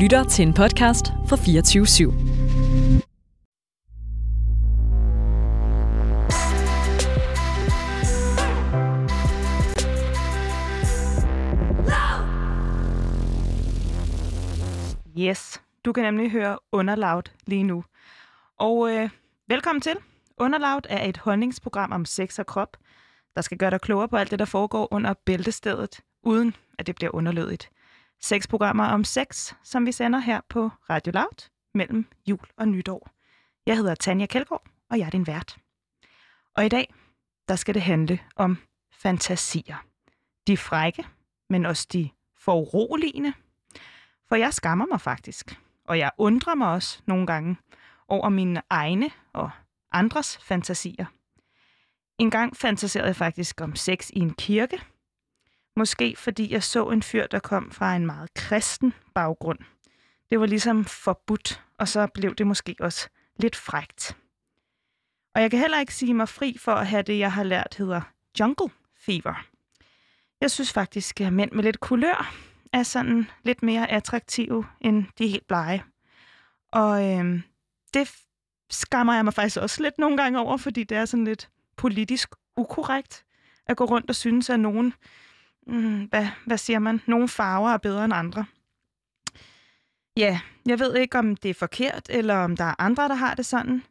lytter til en podcast fra 24 /7. Yes, du kan nemlig høre Underloud lige nu. Og øh, velkommen til. Underloud er et holdningsprogram om sex og krop, der skal gøre dig klogere på alt det, der foregår under bæltestedet, uden at det bliver underlødigt. Seks programmer om sex, som vi sender her på Radio Loud mellem jul og nytår. Jeg hedder Tanja Kjeldgaard, og jeg er din vært. Og i dag, der skal det handle om fantasier. De frække, men også de foruroligende. For jeg skammer mig faktisk, og jeg undrer mig også nogle gange over mine egne og andres fantasier. En gang fantaserede jeg faktisk om sex i en kirke. Måske fordi jeg så en fyr, der kom fra en meget kristen baggrund. Det var ligesom forbudt, og så blev det måske også lidt frægt. Og jeg kan heller ikke sige mig fri for at have det, jeg har lært hedder jungle fever. Jeg synes faktisk, at mænd med lidt kulør er sådan lidt mere attraktive end de helt blege. Og øh, det skammer jeg mig faktisk også lidt nogle gange over, fordi det er sådan lidt politisk ukorrekt at gå rundt og synes, at nogen, mm, hvad, hvad siger man, nogle farver er bedre end andre. Ja, jeg ved ikke, om det er forkert, eller om der er andre, der har det sådan.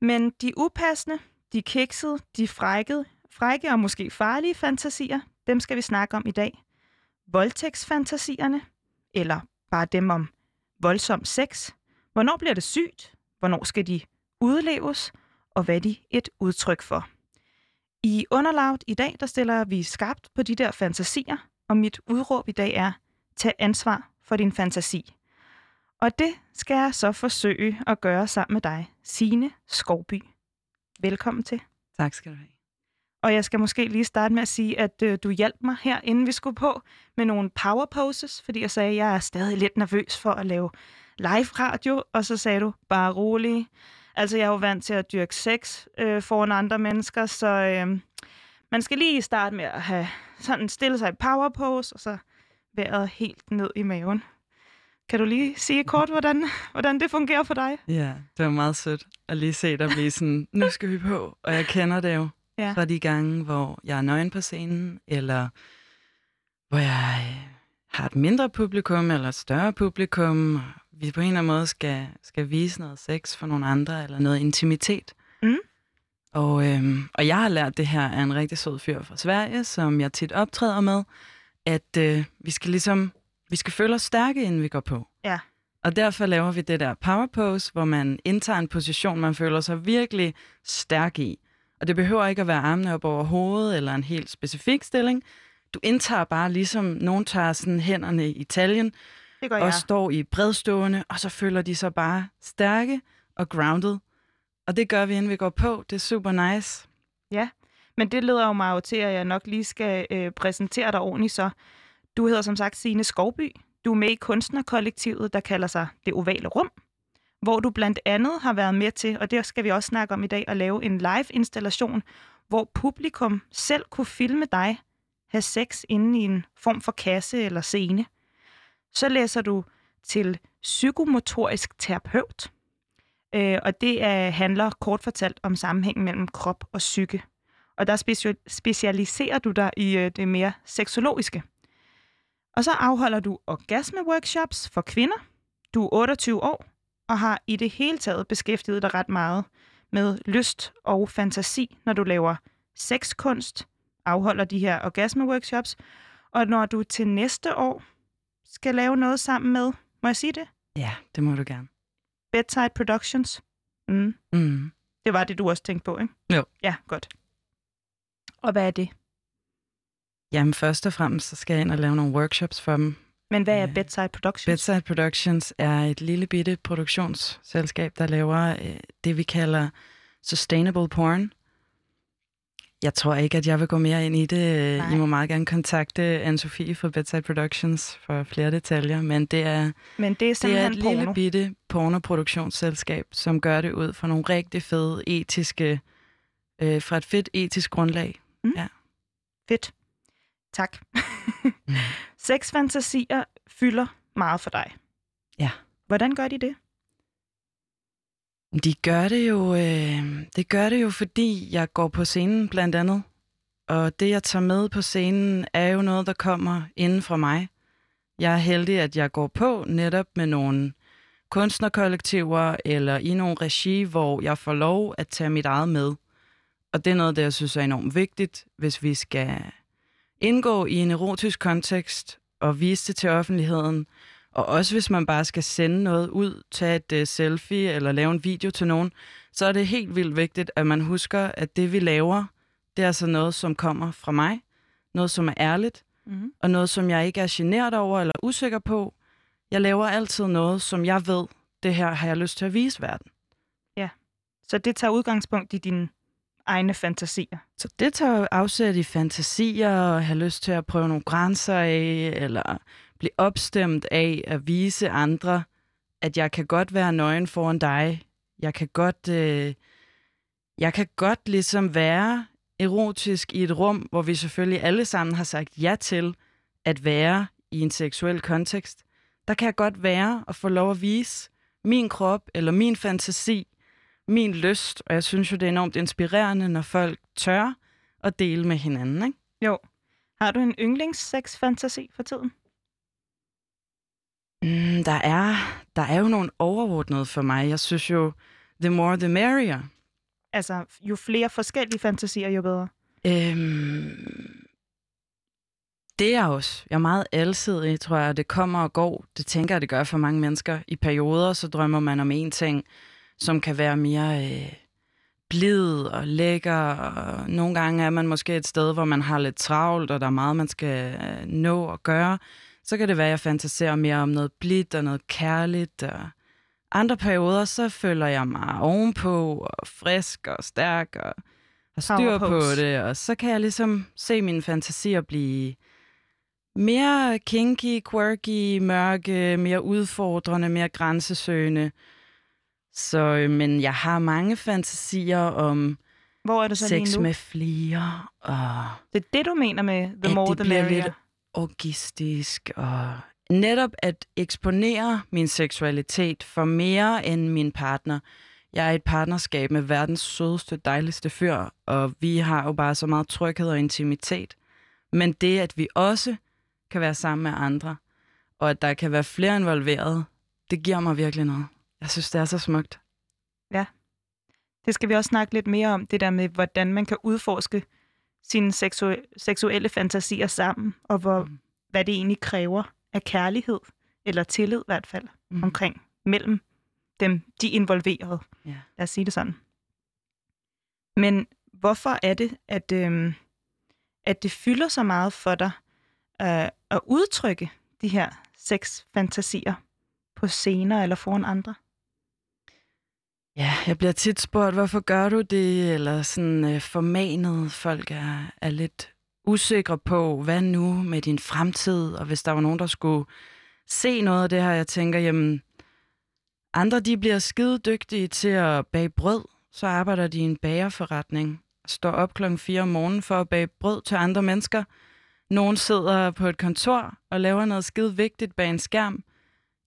Men de upassende, de kiksede, de frækkede, frække og måske farlige fantasier, dem skal vi snakke om i dag. Voldtægtsfantasierne, eller bare dem om voldsom sex. Hvornår bliver det sygt? Hvornår skal de udleves? Og hvad er de et udtryk for? I Underloud i dag, der stiller vi skarpt på de der fantasier, og mit udråb i dag er, tag ansvar for din fantasi. Og det skal jeg så forsøge at gøre sammen med dig, Sine Skovby. Velkommen til. Tak skal du have. Og jeg skal måske lige starte med at sige, at øh, du hjalp mig her, inden vi skulle på, med nogle power poses, fordi jeg sagde, at jeg er stadig lidt nervøs for at lave live radio, og så sagde du, bare rolig. Altså, jeg er jo vant til at dyrke sex øh, foran andre mennesker, så øh, man skal lige starte med at have sådan stille sig i power pose, og så været helt ned i maven. Kan du lige sige kort, hvordan, hvordan det fungerer for dig? Ja, det var meget sødt at lige se dig blive sådan, nu skal vi på, og jeg kender det jo ja. fra de gange, hvor jeg er nøgen på scenen, eller hvor jeg øh, har et mindre publikum, eller et større publikum, vi på en eller anden måde skal, skal vise noget sex for nogle andre, eller noget intimitet. Mm. Og, øhm, og jeg har lært det her af en rigtig sød fyr fra Sverige, som jeg tit optræder med, at øh, vi skal ligesom, vi skal føle os stærke, inden vi går på. Ja. Og derfor laver vi det der power pose, hvor man indtager en position, man føler sig virkelig stærk i. Og det behøver ikke at være armene op over hovedet, eller en helt specifik stilling. Du indtager bare ligesom, nogen tager sådan hænderne i taljen, Det gør og jeg. står i bredstående, og så føler de sig bare stærke og grounded. Og det gør vi, inden vi går på. Det er super nice. Ja, men det leder jo mig jo til, at jeg nok lige skal øh, præsentere dig ordentligt så. Du hedder som sagt Signe Skovby. Du er med i kunstnerkollektivet, der kalder sig Det Ovale Rum, hvor du blandt andet har været med til, og det skal vi også snakke om i dag, at lave en live-installation, hvor publikum selv kunne filme dig have sex inde i en form for kasse eller scene. Så læser du til psykomotorisk terapeut, øh, og det er, handler kort fortalt om sammenhængen mellem krop og psyke. Og der specialiserer du dig i øh, det mere seksologiske. Og så afholder du orgasme-workshops for kvinder. Du er 28 år og har i det hele taget beskæftiget dig ret meget med lyst og fantasi, når du laver sexkunst, afholder de her orgasme-workshops, og når du til næste år skal lave noget sammen med, må jeg sige det? Ja, det må du gerne. Bedside Productions. Mm. Mm. Det var det, du også tænkte på, ikke? Jo. Ja, godt. Og hvad er det? Jamen først og fremmest, så skal jeg ind og lave nogle workshops for dem. Men hvad er Ja. Bedside Productions? Bedside Productions er et lille bitte produktionsselskab, der laver øh, det, vi kalder sustainable porn. Jeg tror ikke, at jeg vil gå mere ind i det. Nej. I må meget gerne kontakte Anne-Sophie fra Bedside Productions for flere detaljer, men det er, Men det er det er et lille porno. bitte pornoproduktionsselskab, som gør det ud fra nogle rigtig fede etiske, øh, fra et fedt etisk grundlag. Fedt. Tak. Mm. Sexfantasier fylder meget for dig. Ja. Hvordan gør de det? De gør det jo, øh, det gør det jo, fordi jeg går på scenen blandt andet. Og det, jeg tager med på scenen, er jo noget, der kommer inden fra mig. Jeg er heldig, at jeg går på netop med nogle kunstnerkollektiver eller i nogle regi, hvor jeg får lov at tage mit eget med. Og det er noget, der jeg synes er enormt vigtigt, hvis vi skal indgå i en erotisk kontekst og vise det til offentligheden. Og også hvis man bare skal sende noget ud, tage et uh, selfie eller lave en video til nogen, så er det helt vildt vigtigt, at man husker, at det vi laver, det er altså noget, som kommer fra mig. Noget, som er ærligt, mm-hmm. og noget, som jeg ikke er generet over eller usikker på. Jeg laver altid noget, som jeg ved, det her har jeg lyst til at vise verden. Ja, så det tager udgangspunkt i dine egne fantasier. Så det tager afsæt i fantasier, og have lyst til at prøve nogle grænser af, eller blive opstemt af at vise andre, at jeg kan godt være nøgen foran dig. Jeg kan godt, øh, jeg kan godt ligesom være erotisk i et rum, hvor vi selvfølgelig alle sammen har sagt ja til at være i en seksuel kontekst. Der kan jeg godt være og få lov at vise min krop eller min fantasi, min lyst, og jeg synes jo, det er enormt inspirerende, når folk tør at dele med hinanden, ikke? Jo. Har du en yndlingssex-fantasi for tiden? Mm, der, er, der er jo nogle overordnede for mig. Jeg synes jo, the more the merrier. Altså, jo flere forskellige fantasier, jo bedre. Øhm, det er også. Jeg er meget alsidig, tror jeg. Det kommer og går. Det tænker jeg, det gør for mange mennesker. I perioder, så drømmer man om en ting, som kan være mere øh, blid og lækker. Og nogle gange er man måske et sted, hvor man har lidt travlt, og der er meget, man skal øh, nå at gøre. Så kan det være, at jeg fantaserer mere om noget blidt og noget kærligt. Og andre perioder, så føler jeg mig ovenpå og frisk og stærk og har styr på det. Og så kan jeg ligesom se mine fantasier blive mere kinky, quirky, mørke, mere udfordrende, mere grænsesøgende. Så, øh, men jeg har mange fantasier om Hvor er det så sex med flere. Og Det er det, du mener med the at more det the merrier. lidt orgistisk. Og netop at eksponere min seksualitet for mere end min partner. Jeg er i et partnerskab med verdens sødeste, dejligste fyr, og vi har jo bare så meget tryghed og intimitet. Men det, at vi også kan være sammen med andre, og at der kan være flere involveret, det giver mig virkelig noget. Jeg synes, det er så smukt. Ja. Det skal vi også snakke lidt mere om, det der med, hvordan man kan udforske sine seksu- seksuelle fantasier sammen, og hvor, Mm. hvad det egentlig kræver af kærlighed, eller tillid i hvert fald, Mm. omkring mellem dem, de involverede. Ja. Lad os sige det sådan. Men hvorfor er det, at, øhm, at det fylder så meget for dig øh, at udtrykke de her seks fantasier på scener eller foran andre? Ja, jeg bliver tit spurgt, hvorfor gør du det? Eller sådan øh, formanet. Folk er, er lidt usikre på, hvad nu med din fremtid? Og hvis der var nogen, der skulle se noget af det her, jeg tænker, jamen, andre de bliver skide dygtige til at bage brød. Så arbejder de i en bagerforretning. Står op klokken 4 om morgenen for at bage brød til andre mennesker. Nogen sidder på et kontor og laver noget skide vigtigt bag en skærm.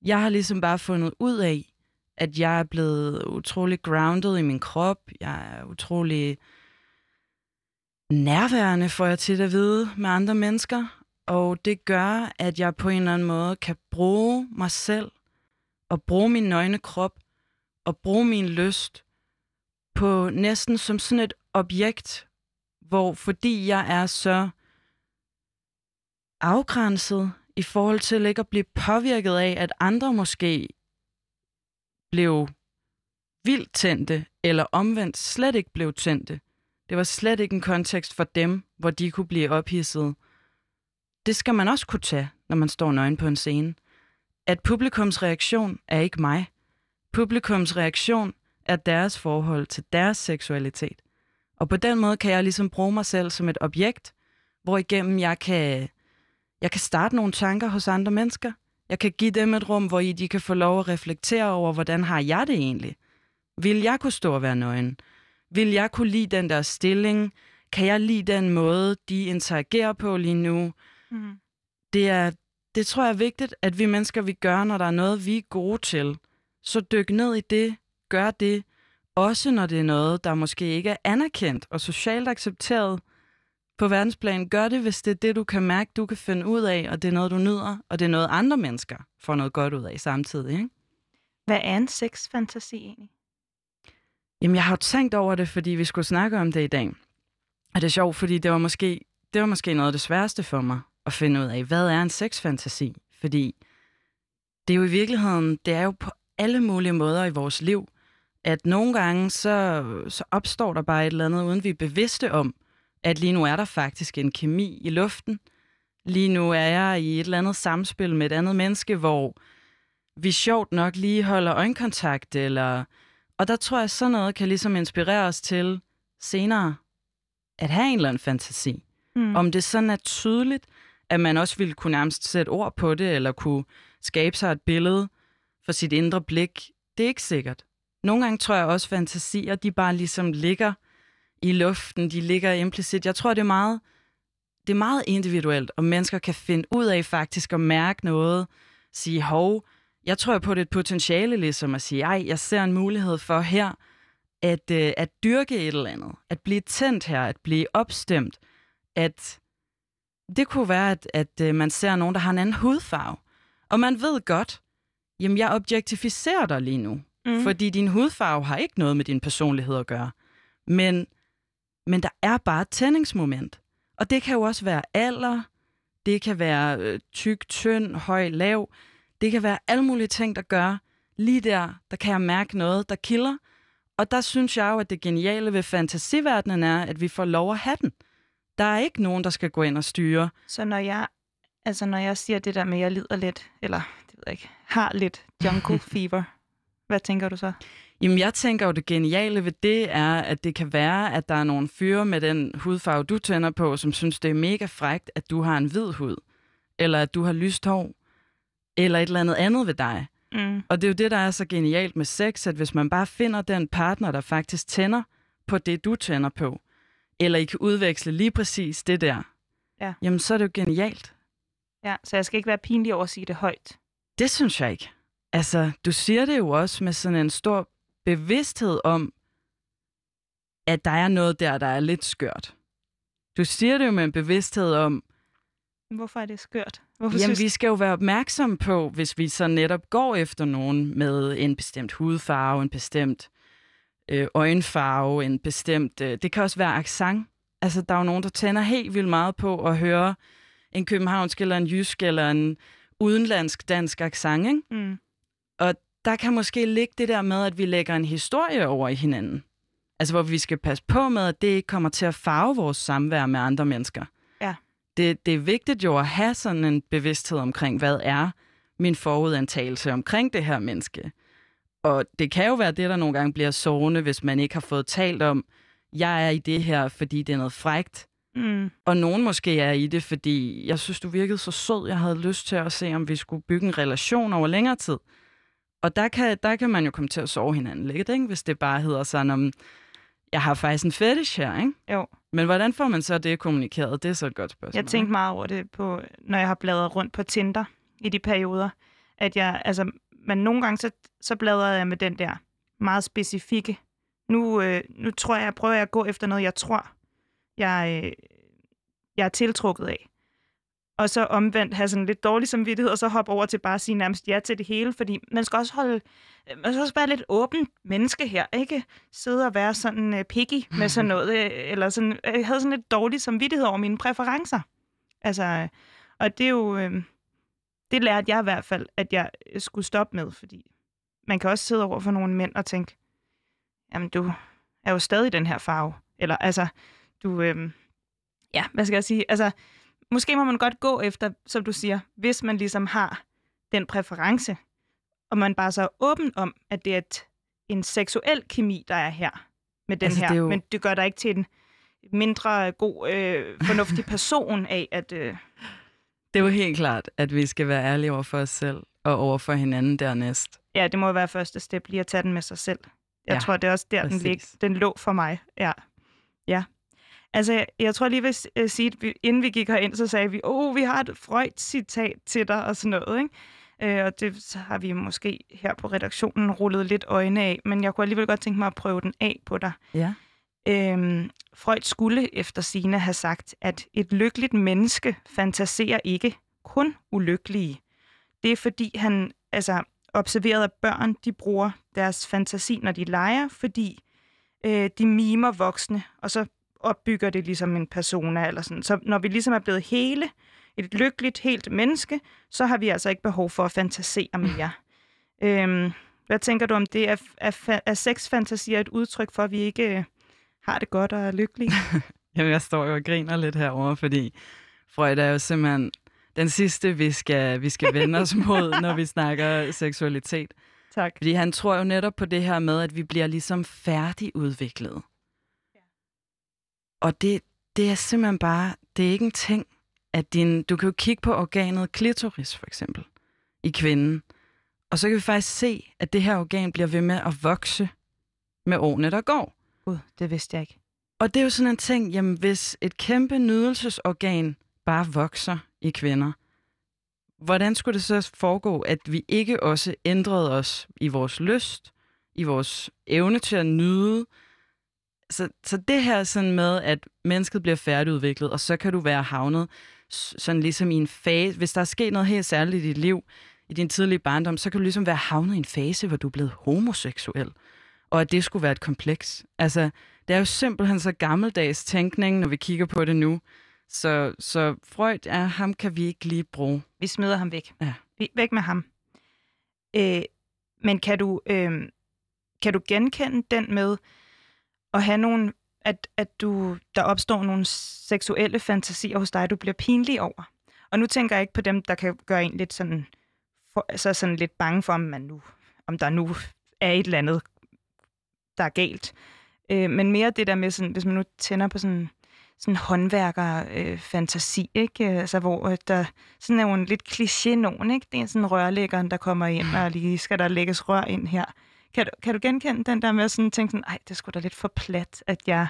Jeg har ligesom bare fundet ud af, at jeg er blevet utrolig grounded i min krop. Jeg er utrolig nærværende, får jeg tit at vide, med andre mennesker. Og det gør, at jeg på en eller anden måde kan bruge mig selv, og bruge min nøgne krop, og bruge min lyst på næsten som sådan et objekt, hvor fordi jeg er så afgrænset i forhold til ikke at blive påvirket af, at andre måske blev vildt tændte, eller omvendt slet ikke blev tændte. Det var slet ikke en kontekst for dem, hvor de kunne blive ophidset. Det skal man også kunne tage, når man står nøgen på en scene. At publikums reaktion er ikke mig. Publikums reaktion er deres forhold til deres seksualitet. Og på den måde kan jeg ligesom bruge mig selv som et objekt, hvor igennem jeg kan, jeg kan starte nogle tanker hos andre mennesker. Jeg kan give dem et rum, hvor I de kan få lov at reflektere over, hvordan har jeg det egentlig? Vil jeg kunne stå og være nøgen? Vil jeg kunne lide den der stilling? Kan jeg lide den måde, de interagerer på lige nu? Mm. Det er, det tror jeg er vigtigt, at vi mennesker, vi gør, når der er noget, vi er gode til. Så dyk ned i det, gør det, også når det er noget, der måske ikke er anerkendt og socialt accepteret på verdensplan. Gør det, hvis det er det, du kan mærke, du kan finde ud af, og det er noget, du nyder, og det er noget, andre mennesker får noget godt ud af samtidig. Ikke? Hvad er en sexfantasi egentlig? Jamen, jeg har jo tænkt over det, fordi vi skulle snakke om det i dag. Og det er sjovt, fordi det var måske, det var måske noget af det sværeste for mig at finde ud af, hvad er en sexfantasi? Fordi det er jo i virkeligheden, det er jo på alle mulige måder i vores liv, at nogle gange så, så opstår der bare et eller andet, uden vi er bevidste om, at lige nu er der faktisk en kemi i luften. Lige nu er jeg i et eller andet samspil med et andet menneske, hvor vi sjovt nok lige holder øjenkontakt, eller... Og der tror jeg, sådan noget kan ligesom inspirere os til senere at have en eller anden fantasi. Mm. Om det sådan er tydeligt, at man også ville kunne nærmest sætte ord på det, eller kunne skabe sig et billede for sit indre blik, det er ikke sikkert. Nogle gange tror jeg også, at fantasier, de bare ligesom ligger i luften, de ligger implicit. Jeg tror, det er meget, det er meget individuelt, og mennesker kan finde ud af faktisk at mærke noget, sige, hov, jeg tror på det et potentiale ligesom at sige, ej, jeg ser en mulighed for her, at, øh, at dyrke et eller andet, at blive tændt her, at blive opstemt, at det kunne være, at, at øh, man ser nogen, der har en anden hudfarve, og man ved godt, jamen jeg objektificerer dig lige nu, mm. fordi din hudfarve har ikke noget med din personlighed at gøre. Men, men der er bare et tændingsmoment. Og det kan jo også være alder, det kan være øh, tyk, tynd, høj, lav. Det kan være alle mulige ting, der gør. Lige der, der kan jeg mærke noget, der kilder. Og der synes jeg jo, at det geniale ved fantasiverdenen er, at vi får lov at have den. Der er ikke nogen, der skal gå ind og styre. Så når jeg, altså når jeg siger det der med, at jeg lider lidt, eller det ved jeg ikke, har lidt jungle fever, hvad tænker du så? Jamen, jeg tænker jo, det geniale ved det er, at det kan være, at der er nogle fyre med den hudfarve, du tænder på, som synes, det er mega frægt, at du har en hvid hud, eller at du har lyst hår, eller et eller andet andet ved dig. Mm. Og det er jo det, der er så genialt med sex, at hvis man bare finder den partner, der faktisk tænder på det, du tænder på, eller I kan udveksle lige præcis det der, ja. jamen så er det jo genialt. Ja, så jeg skal ikke være pinlig over at sige det højt. Det synes jeg ikke. Altså, du siger det jo også med sådan en stor bevidsthed om, at der er noget der, der er lidt skørt. Du siger det jo med en bevidsthed om... Hvorfor er det skørt? Hvorfor jamen, synes... vi skal jo være opmærksom på, hvis vi så netop går efter nogen med en bestemt hudfarve, en bestemt øh, øjenfarve, en bestemt... Øh, det kan også være accent. Altså, der er jo nogen, der tænder helt vildt meget på at høre en københavnsk eller en jysk eller en udenlandsk dansk accent, ikke? Mm. Og der kan måske ligge det der med, at vi lægger en historie over i hinanden. Altså, hvor vi skal passe på med, at det ikke kommer til at farve vores samvær med andre mennesker. Ja. Det, det er vigtigt jo at have sådan en bevidsthed omkring, hvad er min forudantagelse omkring det her menneske. Og det kan jo være det, der nogle gange bliver sårende, hvis man ikke har fået talt om, jeg er i det her, fordi det er noget frægt. Mm. Og nogen måske er i det, fordi jeg synes, du virkede så sød. Jeg havde lyst til at se, om vi skulle bygge en relation over længere tid. Og der kan, der kan man jo komme til at sove hinanden lidt, ikke? hvis det bare hedder sådan, om jeg har faktisk en fetish her, ikke? Jo. Men hvordan får man så det kommunikeret? Det er så et godt spørgsmål. Jeg tænkte meget over det, på, når jeg har bladret rundt på Tinder i de perioder, at jeg, altså, men nogle gange så, så bladrer jeg med den der meget specifikke. Nu, øh, nu tror jeg, jeg prøver jeg at gå efter noget, jeg tror, jeg, øh, jeg er tiltrukket af og så omvendt have sådan lidt dårlig samvittighed, og så hoppe over til bare at sige nærmest ja til det hele, fordi man skal også holde, man skal også være lidt åben menneske her, ikke? Sidde og være sådan uh, picky med sådan noget, øh, eller sådan, øh, jeg havde sådan lidt dårlig samvittighed over mine præferencer. Altså, øh, og det er jo, øh, det lærte jeg i hvert fald, at jeg skulle stoppe med, fordi man kan også sidde over for nogle mænd og tænke, jamen du er jo stadig den her farve, eller altså, du, øh, ja, hvad skal jeg sige, altså, måske må man godt gå efter, som du siger, hvis man ligesom har den præference, og man bare så er åben om, at det er et, en seksuel kemi, der er her med den altså, her. Det jo... Men det gør dig ikke til en mindre god, øh, fornuftig person af, at... Øh... Det er jo helt klart, at vi skal være ærlige over for os selv og over for hinanden dernæst. Ja, det må være første step, lige at tage den med sig selv. Jeg ja, tror, det er også der, den, lig, den lå for mig. Ja. ja. Altså, jeg, jeg tror lige vil øh, sige, at vi, inden vi gik herind, så sagde vi, åh, oh, vi har et Freud-citat til dig og sådan noget, ikke? Øh, og det så har vi måske her på redaktionen rullet lidt øjne af, men jeg kunne alligevel godt tænke mig at prøve den af på dig. Ja. Øhm, Freud skulle efter sine have sagt, at et lykkeligt menneske fantaserer ikke kun ulykkelige. Det er fordi han altså, observerede, at børn de bruger deres fantasi, når de leger, fordi øh, de mimer voksne, og så opbygger det ligesom en persona. Eller sådan. Så når vi ligesom er blevet hele, et lykkeligt, helt menneske, så har vi altså ikke behov for at fantasere mere. øhm, hvad tænker du om det? Er, er, er sexfantasier et udtryk for, at vi ikke øh, har det godt og er lykkelige? Jamen, jeg står jo og griner lidt herover, fordi Freud er jo simpelthen den sidste, vi skal, vi skal vende os mod, når vi snakker seksualitet. Tak. Fordi han tror jo netop på det her med, at vi bliver ligesom færdigudviklet. Og det, det er simpelthen bare, det er ikke en ting, at din, du kan jo kigge på organet klitoris for eksempel, i kvinden, og så kan vi faktisk se, at det her organ bliver ved med at vokse med årene, der går. Gud, det vidste jeg ikke. Og det er jo sådan en ting, jamen hvis et kæmpe nydelsesorgan bare vokser i kvinder, hvordan skulle det så foregå, at vi ikke også ændrede os i vores lyst, i vores evne til at nyde? Så, så det her sådan med, at mennesket bliver færdigudviklet, og så kan du være havnet sådan ligesom i en fase, hvis der er sket noget helt særligt i dit liv, i din tidlige barndom, så kan du ligesom være havnet i en fase, hvor du er blevet homoseksuel. Og at det skulle være et kompleks. Altså, det er jo simpelthen så gammeldags tænkning, når vi kigger på det nu. Så, så Freud, ja, ham kan vi ikke lige bruge. Vi smider ham væk. Ja. Væk med ham. Øh, men kan du, øh, kan du genkende den med at have nogle, at, at du, der opstår nogle seksuelle fantasier hos dig, du bliver pinlig over? Og nu tænker jeg ikke på dem, der kan gøre en lidt sådan, for, altså sådan lidt bange for, om, man nu, om der nu er et eller andet, der er galt. Øh, men mere det der med, sådan, hvis man nu tænder på sådan sådan håndværker-fantasi, øh, ikke? Altså, hvor øh, der sådan er jo en lidt kliché nogen, ikke? Det er sådan rørlæggeren, der kommer ind, og lige skal der lægges rør ind her. Kan du, kan du genkende den der med at sådan tænke sådan, ej, det skulle da lidt for plat, at jeg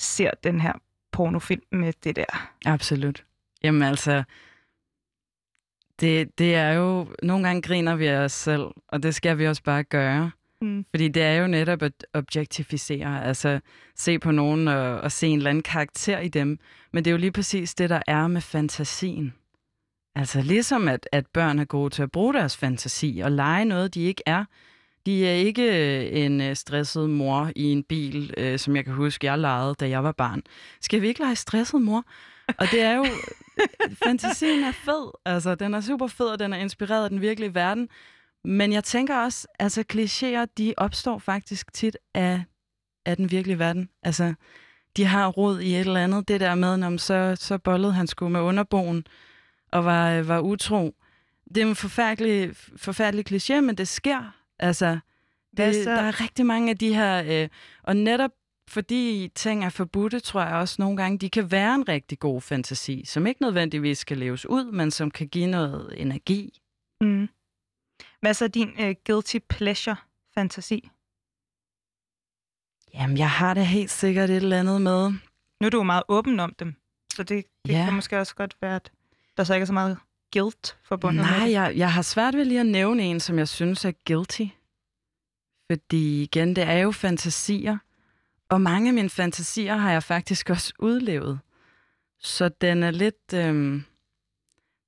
ser den her pornofilm med det der? Absolut. Jamen altså, det, det er jo, nogle gange griner vi af os selv, og det skal vi også bare gøre. Mm. Fordi det er jo netop at objektificere, altså se på nogen og, og se en eller anden karakter i dem. Men det er jo lige præcis det, der er med fantasien. Altså ligesom at, at børn er gode til at bruge deres fantasi og lege noget, de ikke er. De er ikke øh, en øh, stresset mor i en bil, øh, som jeg kan huske, jeg legede, da jeg var barn. Skal vi ikke lege stresset mor? Og det er jo... Øh, fantasien er fed. Altså, den er super fed, og den er inspireret af den virkelige verden. Men jeg tænker også, altså klichéer, de opstår faktisk tit af, af den virkelige verden. Altså, de har rod i et eller andet. Det der med, når så, så bollede han skulle med underboen og var, var utro. Det er en forfærdelig, forfærdelig kliché, men det sker. Altså, det, der er rigtig mange af de her... Øh, og netop fordi ting er forbudte, tror jeg også nogle gange, de kan være en rigtig god fantasi, som ikke nødvendigvis skal leves ud, men som kan give noget energi. Mm. Hvad er så din uh, guilty pleasure-fantasi? Jamen, jeg har det helt sikkert et eller andet med. Nu er du jo meget åben om dem, så det, det ja. kan måske også godt være, at der så ikke er så meget guilt forbundet Nej, med det. jeg, jeg har svært ved lige at nævne en, som jeg synes er guilty. Fordi igen, det er jo fantasier. Og mange af mine fantasier har jeg faktisk også udlevet. Så den er lidt... Øhm,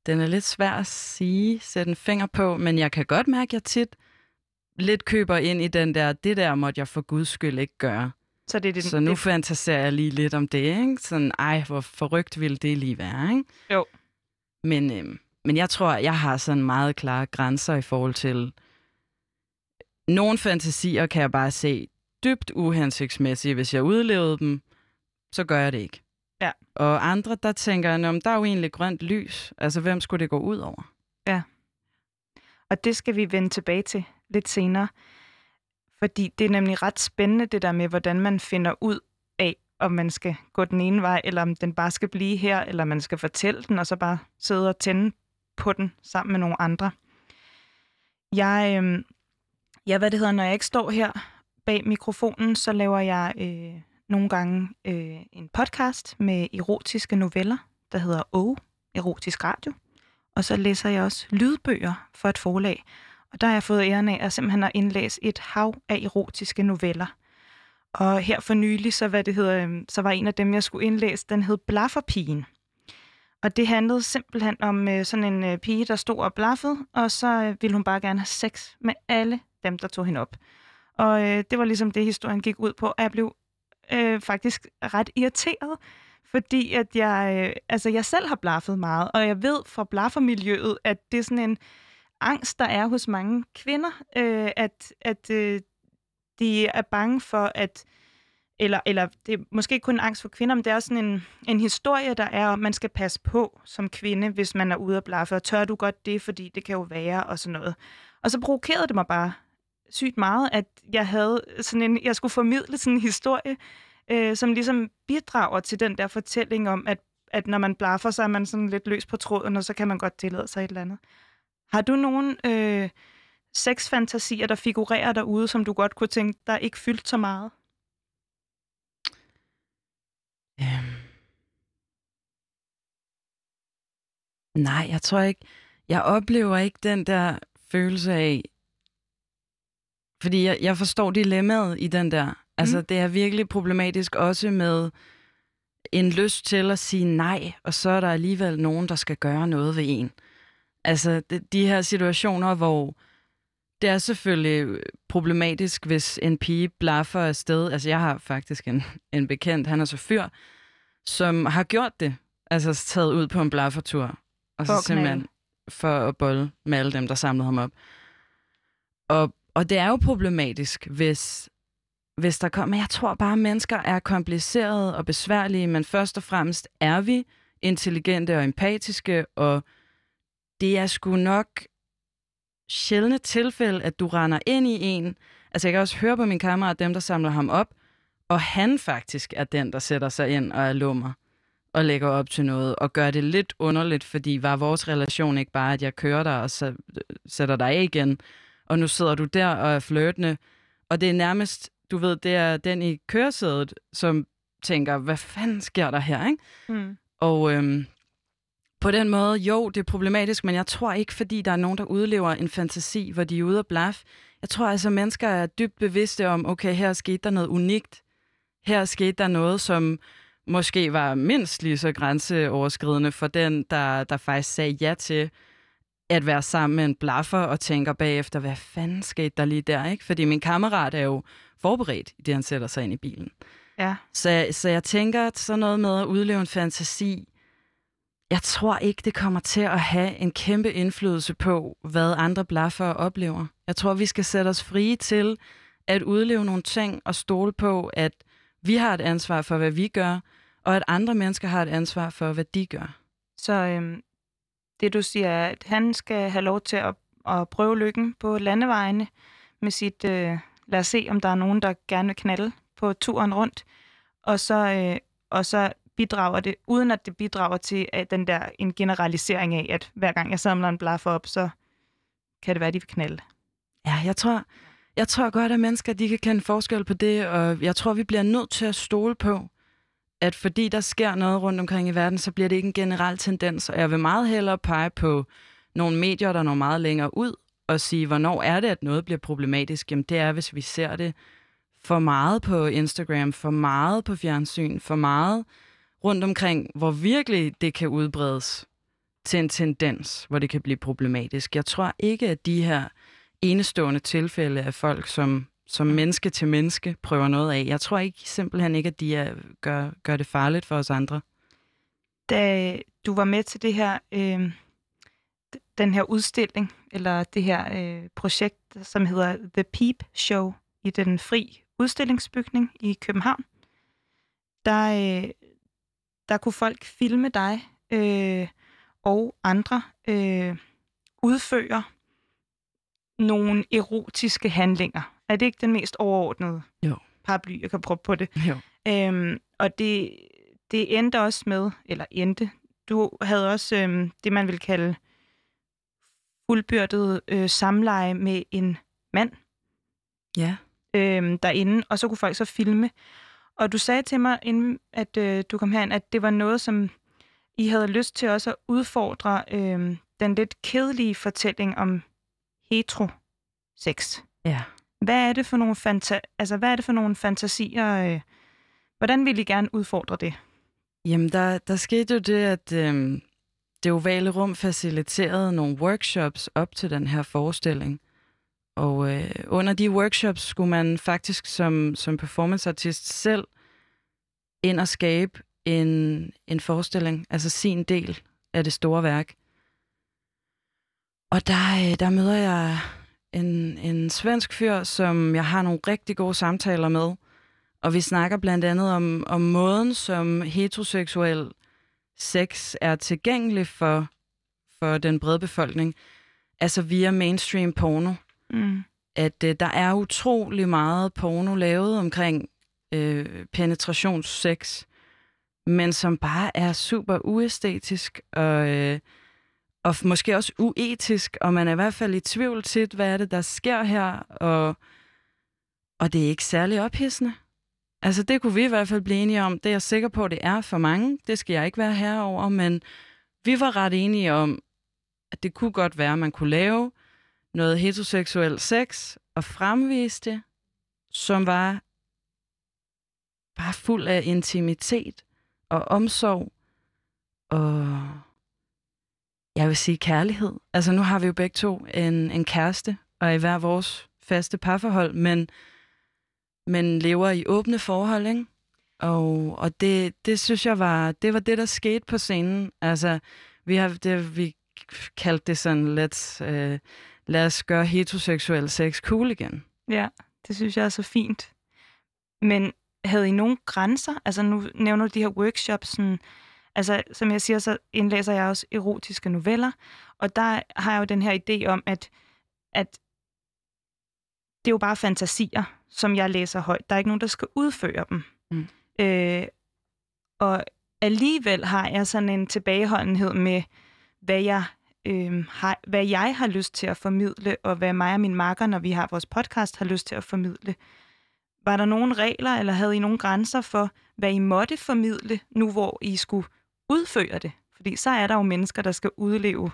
den er lidt svær at sige, sætte en finger på, men jeg kan godt mærke, at jeg tit lidt køber ind i den der, det der måtte jeg for guds skyld ikke gøre. Så, det er det, så nu det... fantaserer jeg lige lidt om det, ikke? Sådan, ej, hvor forrygt ville det lige være, ikke? Jo. Men, øhm, men jeg tror, jeg har sådan meget klare grænser i forhold til... Nogle fantasier kan jeg bare se dybt uhensigtsmæssige. Hvis jeg udlevede dem, så gør jeg det ikke. Ja. Og andre, der tænker jeg, om der er jo egentlig grønt lys. Altså, hvem skulle det gå ud over? Ja. Og det skal vi vende tilbage til lidt senere. Fordi det er nemlig ret spændende, det der med, hvordan man finder ud af, om man skal gå den ene vej, eller om den bare skal blive her, eller man skal fortælle den, og så bare sidde og tænde på den sammen med nogle andre. Jeg, øh, ja, hvad det hedder, når jeg ikke står her bag mikrofonen, så laver jeg øh, nogle gange øh, en podcast med erotiske noveller, der hedder O, Erotisk Radio. Og så læser jeg også lydbøger for et forlag. Og der har jeg fået æren af at simpelthen at indlæse et hav af erotiske noveller. Og her for nylig, så, hvad det hedder, øhm, så var en af dem, jeg skulle indlæse, den hed Blafferpigen. Og det handlede simpelthen om øh, sådan en øh, pige, der stod og blaffede, og så øh, ville hun bare gerne have sex med alle dem, der tog hende op. Og øh, det var ligesom det, historien gik ud på. Og jeg blev øh, faktisk ret irriteret, fordi at jeg, øh, altså jeg selv har blaffet meget, og jeg ved fra blaffermiljøet, at det er sådan en angst, der er hos mange kvinder, øh, at, at øh, de er bange for, at eller, eller det er måske ikke kun angst for kvinder, men det er også sådan en, en historie, der er, at man skal passe på som kvinde, hvis man er ude at blaffe, og tør du godt det, fordi det kan jo være, og sådan noget. Og så provokerede det mig bare sygt meget, at jeg havde sådan en, jeg skulle formidle sådan en historie, øh, som ligesom bidrager til den der fortælling om, at, at når man blaffer, så er man sådan lidt løs på tråden, og så kan man godt tillade sig et eller andet. Har du nogen øh, sexfantasier, der figurerer derude, som du godt kunne tænke, der ikke fyldt så meget? Øhm. Nej, jeg tror ikke. Jeg oplever ikke den der følelse af... Fordi jeg, jeg forstår dilemmaet i den der. Altså, mm. det er virkelig problematisk også med en lyst til at sige nej, og så er der alligevel nogen, der skal gøre noget ved en. Altså, det, de her situationer, hvor det er selvfølgelig problematisk, hvis en pige blaffer afsted. Altså, jeg har faktisk en, en bekendt, han er så fyr, som har gjort det. Altså, taget ud på en blaffertur. Og så simpelthen for at bolle med alle dem, der samlede ham op. Og, og det er jo problematisk, hvis, hvis der kommer... Jeg tror bare, at mennesker er komplicerede og besværlige, men først og fremmest er vi intelligente og empatiske, og det er sgu nok sjældne tilfælde, at du render ind i en. Altså, jeg kan også høre på min kammerat, dem, der samler ham op, og han faktisk er den, der sætter sig ind og er lummer og lægger op til noget, og gør det lidt underligt, fordi var vores relation ikke bare, at jeg kører dig og så sætter dig af igen, og nu sidder du der og er flirtende, og det er nærmest, du ved, det er den i køresædet, som tænker, hvad fanden sker der her, ikke? Mm. Og øhm, på den måde, jo, det er problematisk, men jeg tror ikke, fordi der er nogen, der udlever en fantasi, hvor de er ude og blaf. Jeg tror altså, at mennesker er dybt bevidste om, okay, her skete der noget unikt. Her skete der noget, som måske var mindst lige så grænseoverskridende for den, der, der faktisk sagde ja til at være sammen med en blaffer og tænker bagefter, hvad fanden skete der lige der, ikke? Fordi min kammerat er jo forberedt i det, han sætter sig ind i bilen. Ja. Så, så jeg tænker, at sådan noget med at udleve en fantasi, jeg tror ikke, det kommer til at have en kæmpe indflydelse på, hvad andre blaffer oplever. Jeg tror, vi skal sætte os frie til at udleve nogle ting og stole på, at vi har et ansvar for, hvad vi gør, og at andre mennesker har et ansvar for, hvad de gør. Så øhm, det du siger er, at han skal have lov til at, at prøve lykken på landevejene med sit, øh, lad os se, om der er nogen, der gerne vil knalde på turen rundt, og så, øh, og så bidrager det, uden at det bidrager til at den der en generalisering af, at hver gang jeg samler en blaffer op, så kan det være, at de vil knalde. Ja, jeg tror, jeg tror godt, at mennesker de kan kende forskel på det, og jeg tror, vi bliver nødt til at stole på, at fordi der sker noget rundt omkring i verden, så bliver det ikke en generel tendens. Og jeg vil meget hellere pege på nogle medier, der når meget længere ud, og sige, hvornår er det, at noget bliver problematisk? Jamen det er, hvis vi ser det for meget på Instagram, for meget på fjernsyn, for meget rundt omkring, hvor virkelig det kan udbredes til en tendens, hvor det kan blive problematisk. Jeg tror ikke, at de her enestående tilfælde af folk, som, som menneske til menneske prøver noget af, jeg tror ikke simpelthen ikke, at de er, gør, gør det farligt for os andre. Da du var med til det her, øh, den her udstilling, eller det her øh, projekt, som hedder The Peep Show i den fri udstillingsbygning i København, der, øh, der kunne folk filme dig øh, og andre øh, udføre nogle erotiske handlinger. Er det ikke den mest overordnede jo. paraply, jeg kan prøve på det? Jo. Øhm, og det, det endte også med, eller endte, du havde også øh, det, man vil kalde fuldbyrdet øh, samleje med en mand ja. øh, derinde, og så kunne folk så filme. Og du sagde til mig, inden at øh, du kom herind, at det var noget, som I havde lyst til også at udfordre øh, den lidt kedelige fortælling om heterosex. Ja. Hvad er det for nogle, fanta- altså, hvad er det for nogle fantasier? Øh, hvordan vil I gerne udfordre det? Jamen, der, der skete jo det, at øh, det ovale rum faciliterede nogle workshops op til den her forestilling. Og øh, under de workshops skulle man faktisk som, som performanceartist selv ind og skabe en, en forestilling, altså sin del af det store værk. Og der, øh, der møder jeg en, en svensk fyr, som jeg har nogle rigtig gode samtaler med. Og vi snakker blandt andet om, om måden, som heteroseksuel sex er tilgængelig for, for den brede befolkning. Altså via mainstream porno. Mm. At øh, der er utrolig meget porno lavet omkring øh, penetrationssex, men som bare er super uæstetisk og, øh, og måske også uetisk, og man er i hvert fald i tvivl til, hvad er det, der sker her, og, og det er ikke særlig ophidsende. Altså det kunne vi i hvert fald blive enige om. Det er jeg sikker på, det er for mange. Det skal jeg ikke være herover, men vi var ret enige om, at det kunne godt være, at man kunne lave noget heteroseksuel sex og fremviste det, som var bare fuld af intimitet og omsorg og jeg vil sige kærlighed. Altså nu har vi jo begge to en, en kæreste og i hver vores faste parforhold, men, men lever i åbne forhold, ikke? Og, og det, det synes jeg var, det var det, der skete på scenen. Altså, vi har det, vi kaldte det sådan, let's, øh, lad os gøre heteroseksuel sex cool igen. Ja, det synes jeg er så fint. Men havde I nogle grænser? Altså nu nævner du de her workshops, sådan, altså som jeg siger, så indlæser jeg også erotiske noveller, og der har jeg jo den her idé om, at, at det er jo bare fantasier, som jeg læser højt. Der er ikke nogen, der skal udføre dem. Mm. Øh, og alligevel har jeg sådan en tilbageholdenhed med, hvad jeg øh, har, hvad jeg har lyst til at formidle, og hvad mig og min makker, når vi har vores podcast, har lyst til at formidle. Var der nogle regler, eller havde I nogle grænser for, hvad I måtte formidle, nu hvor I skulle udføre det? Fordi så er der jo mennesker, der skal udleve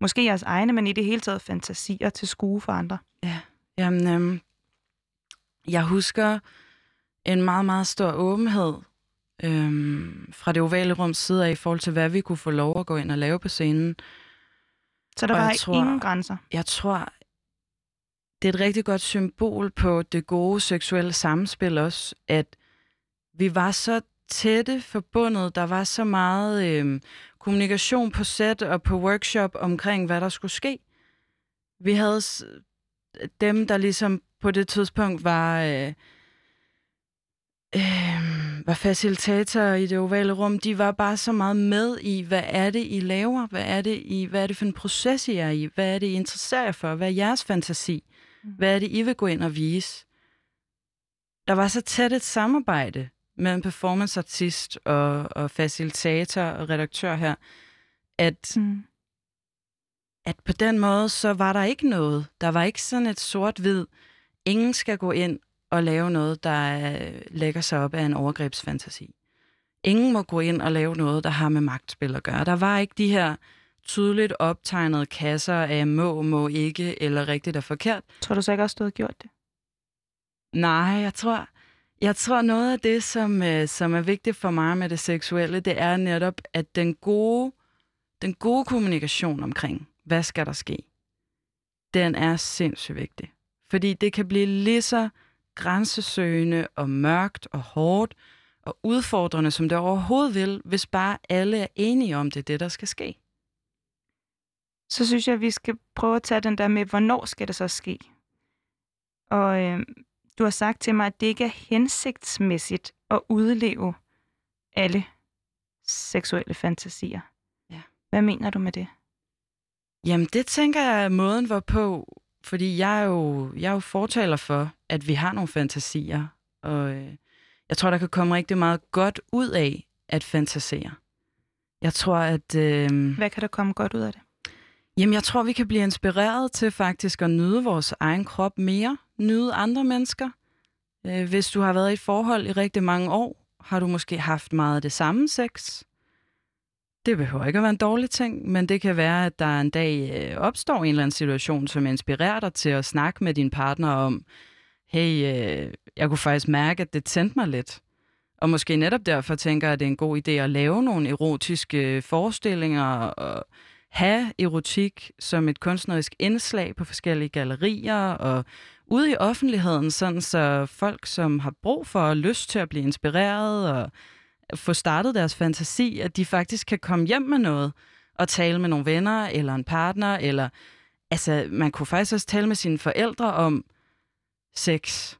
måske jeres egne, men i det hele taget fantasier til skue for andre. Ja, jamen, øhm, jeg husker en meget, meget stor åbenhed øhm, fra det ovale rums side af i forhold til, hvad vi kunne få lov at gå ind og lave på scenen. Så der og var tror, ingen grænser? Jeg tror, det er et rigtig godt symbol på det gode seksuelle samspil også, at vi var så tætte forbundet, der var så meget øh, kommunikation på set og på workshop omkring, hvad der skulle ske. Vi havde dem, der ligesom på det tidspunkt var... Øh, øh, var facilitatorer i det ovale rum, de var bare så meget med i, hvad er det, I laver? Hvad er det, I, hvad er det for en proces, I er i? Hvad er det, I interesserer jer for? Hvad er jeres fantasi? Mm. Hvad er det, I vil gå ind og vise? Der var så tæt et samarbejde mellem performanceartist og, og facilitator og redaktør her, at, mm. at på den måde, så var der ikke noget. Der var ikke sådan et sort-hvid, ingen skal gå ind at lave noget, der lægger sig op af en overgrebsfantasi. Ingen må gå ind og lave noget, der har med magtspil at gøre. Der var ikke de her tydeligt optegnede kasser af må, må ikke, eller rigtigt og forkert. Tror du så ikke også, du havde gjort det? Nej, jeg tror, jeg tror noget af det, som, øh, som er vigtigt for mig med det seksuelle, det er netop, at den gode, den gode kommunikation omkring, hvad skal der ske, den er sindssygt vigtig. Fordi det kan blive lige så grænsesøgende og mørkt og hårdt og udfordrende, som det overhovedet vil, hvis bare alle er enige om det, det der skal ske. Så synes jeg, at vi skal prøve at tage den der med, hvornår skal det så ske? Og øh, du har sagt til mig, at det ikke er hensigtsmæssigt at udleve alle seksuelle fantasier. Ja. Hvad mener du med det? Jamen, det tænker jeg er måden, hvorpå fordi jeg er, jo, jeg er jo fortaler for, at vi har nogle fantasier, og øh, jeg tror, der kan komme rigtig meget godt ud af at fantasere. Jeg tror, at... Øh, Hvad kan der komme godt ud af det? Jamen, jeg tror, vi kan blive inspireret til faktisk at nyde vores egen krop mere, nyde andre mennesker, Øh, hvis du har været i et forhold i rigtig mange år, har du måske haft meget af det samme sex. Det behøver ikke at være en dårlig ting, men det kan være, at der en dag øh, opstår en eller anden situation, som inspirerer dig til at snakke med din partner om, hey, øh, jeg kunne faktisk mærke, at det tændte mig lidt. Og måske netop derfor tænker jeg, at det er en god idé at lave nogle erotiske øh, forestillinger og have erotik som et kunstnerisk indslag på forskellige gallerier og ude i offentligheden, sådan så folk, som har brug for og lyst til at blive inspireret og få startet deres fantasi, at de faktisk kan komme hjem med noget og tale med nogle venner eller en partner, eller altså, man kunne faktisk også tale med sine forældre om sex.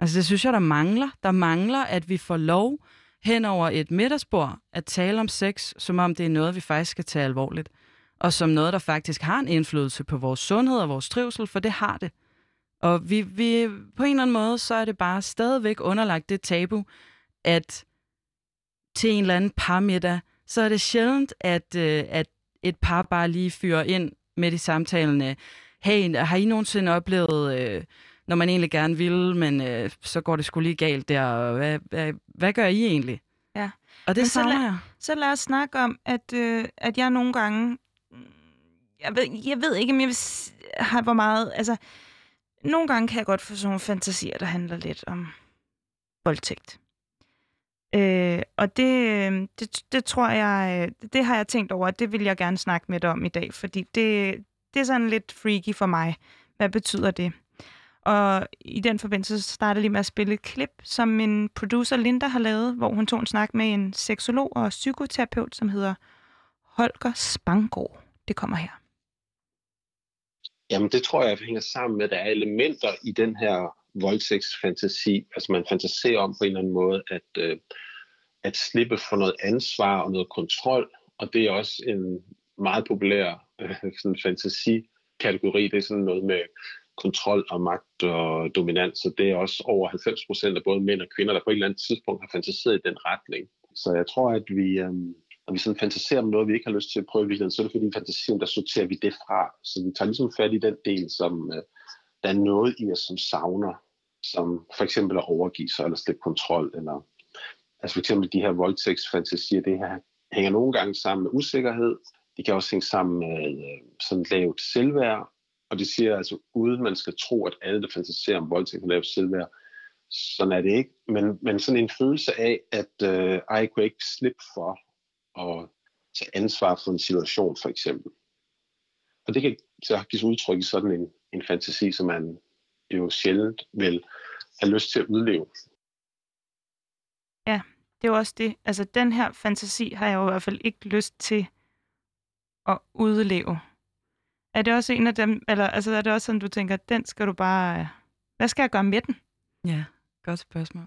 Altså, det synes jeg, der mangler. Der mangler, at vi får lov hen over et middagsbord at tale om sex, som om det er noget, vi faktisk skal tage alvorligt. Og som noget, der faktisk har en indflydelse på vores sundhed og vores trivsel, for det har det. Og vi, vi, på en eller anden måde, så er det bare stadigvæk underlagt det tabu, at til en eller anden parmiddag, så er det sjældent, at, øh, at et par bare lige fyrer ind med i samtalen. Hey, har I nogensinde oplevet, øh, når man egentlig gerne vil, men øh, så går det sgu lige galt der, og hvad, hvad, hvad gør I egentlig? Ja. Og det savner jeg. Så lad os snakke om, at, øh, at jeg nogle gange, jeg ved, jeg ved ikke, om jeg vil, har hvor meget, altså, nogle gange kan jeg godt få sådan nogle fantasier, der handler lidt om voldtægt. Øh, og det, øh, det, det tror jeg, øh, det har jeg tænkt over, at det vil jeg gerne snakke med dig om i dag, fordi det, det er sådan lidt freaky for mig. Hvad betyder det? Og i den forbindelse starter startede jeg lige med at spille et klip, som min producer Linda har lavet, hvor hun tog en snak med en seksolog og psykoterapeut, som hedder Holger Spangård. Det kommer her. Jamen det tror jeg hænger sammen med, at der er elementer i den her voldtægtsfantasi. Altså man fantaserer om på en eller anden måde at, øh, at slippe for noget ansvar og noget kontrol. Og det er også en meget populær øh, sådan fantasikategori. Det er sådan noget med kontrol og magt og dominans. Så det er også over 90 procent af både mænd og kvinder, der på et eller andet tidspunkt har fantaseret i den retning. Så jeg tror, at vi, øh, når vi sådan fantaserer om noget, vi ikke har lyst til at prøve i virkeligheden, så er det fordi, i fantasien, der sorterer vi det fra. Så vi tager ligesom fat i den del, som øh, der er noget i os, som savner, som for eksempel at overgive sig eller slippe kontrol, eller altså for eksempel de her voldtægtsfantasier, det her hænger nogle gange sammen med usikkerhed, de kan også hænge sammen med øh, sådan lavt selvværd, og det siger altså, uden man skal tro, at alle, der fantaserer om voldtægt, har lavt selvværd, sådan er det ikke, men, men sådan en følelse af, at øh, jeg kunne ikke slippe for at tage ansvar for en situation, for eksempel. Og det kan så gives udtryk i sådan en, en fantasi, som man jo sjældent vil have lyst til at udleve. Ja, det er jo også det. Altså, den her fantasi har jeg jo i hvert fald ikke lyst til at udleve. Er det også en af dem, eller altså, er det også sådan, du tænker, den skal du bare... Hvad skal jeg gøre med den? Ja, godt spørgsmål.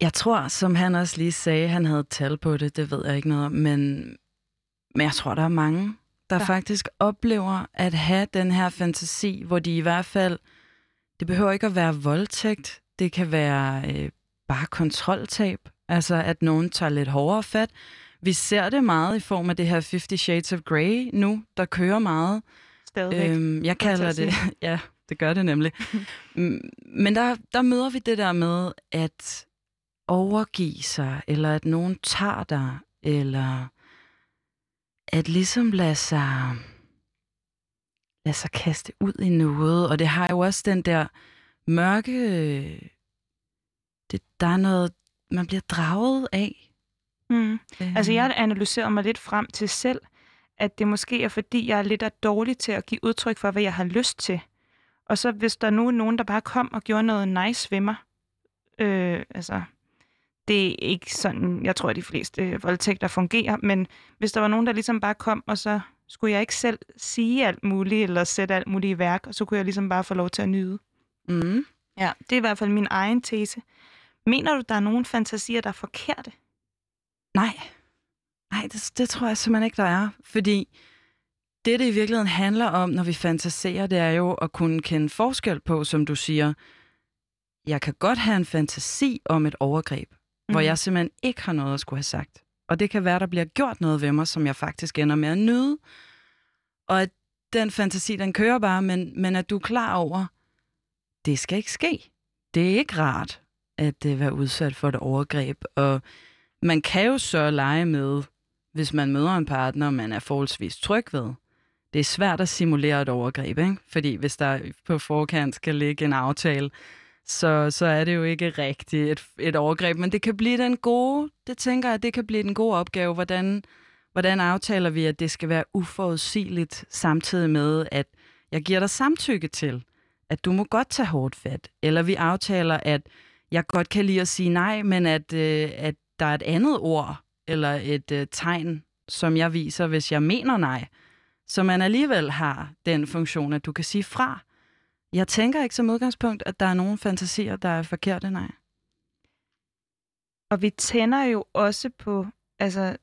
Jeg tror, som han også lige sagde, han havde tal på det, det ved jeg ikke noget om, men, men jeg tror, der er mange, der ja. faktisk oplever at have den her fantasi, hvor de i hvert fald, det behøver ikke at være voldtægt, det kan være øh, bare kontroltab, altså at nogen tager lidt hårdere fat. Vi ser det meget i form af det her 50 Shades of Grey nu, der kører meget. Stadigvæk. Øhm, jeg kalder det, ja, det gør det nemlig. Men der, der møder vi det der med at overgive sig, eller at nogen tager dig, eller at ligesom lade sig, lade sig kaste ud i noget. Og det har jo også den der mørke... Det, der er noget, man bliver draget af. Mm. Øh. Altså jeg analyserer mig lidt frem til selv, at det måske er fordi, jeg er lidt er dårlig til at give udtryk for, hvad jeg har lyst til. Og så hvis der nu er nogen, der bare kom og gjorde noget nice ved mig, øh, altså det er ikke sådan, jeg tror, at de fleste voldtægter fungerer, men hvis der var nogen, der ligesom bare kom, og så skulle jeg ikke selv sige alt muligt, eller sætte alt muligt i værk, og så kunne jeg ligesom bare få lov til at nyde. Mm. Ja, det er i hvert fald min egen tese. Mener du, der er nogen fantasier, der er forkerte? Nej. Nej, det, det tror jeg simpelthen ikke, der er. Fordi det, det i virkeligheden handler om, når vi fantaserer, det er jo at kunne kende forskel på, som du siger, jeg kan godt have en fantasi om et overgreb, mm. hvor jeg simpelthen ikke har noget at skulle have sagt. Og det kan være, der bliver gjort noget ved mig, som jeg faktisk ender med at nyde. Og at den fantasi, den kører bare, men, men at du er klar over, det skal ikke ske. det er ikke rart at øh, være udsat for et overgreb, og man kan jo så lege med, hvis man møder en partner, man er forholdsvis tryg ved. Det er svært at simulere et overgreb, ikke? fordi hvis der på forkant skal ligge en aftale, så, så er det jo ikke rigtigt et, et overgreb, men det kan blive den gode, det tænker jeg, det kan blive den gode opgave, hvordan, hvordan aftaler vi, at det skal være uforudsigeligt, samtidig med, at jeg giver dig samtykke til, at du må godt tage hårdt fat, eller vi aftaler, at jeg godt kan lide at sige nej, men at, øh, at der er et andet ord, eller et øh, tegn, som jeg viser, hvis jeg mener nej, så man alligevel har den funktion, at du kan sige fra. Jeg tænker ikke som udgangspunkt, at der er nogen fantasier, der er forkerte, nej. Og vi tænder jo også på altså,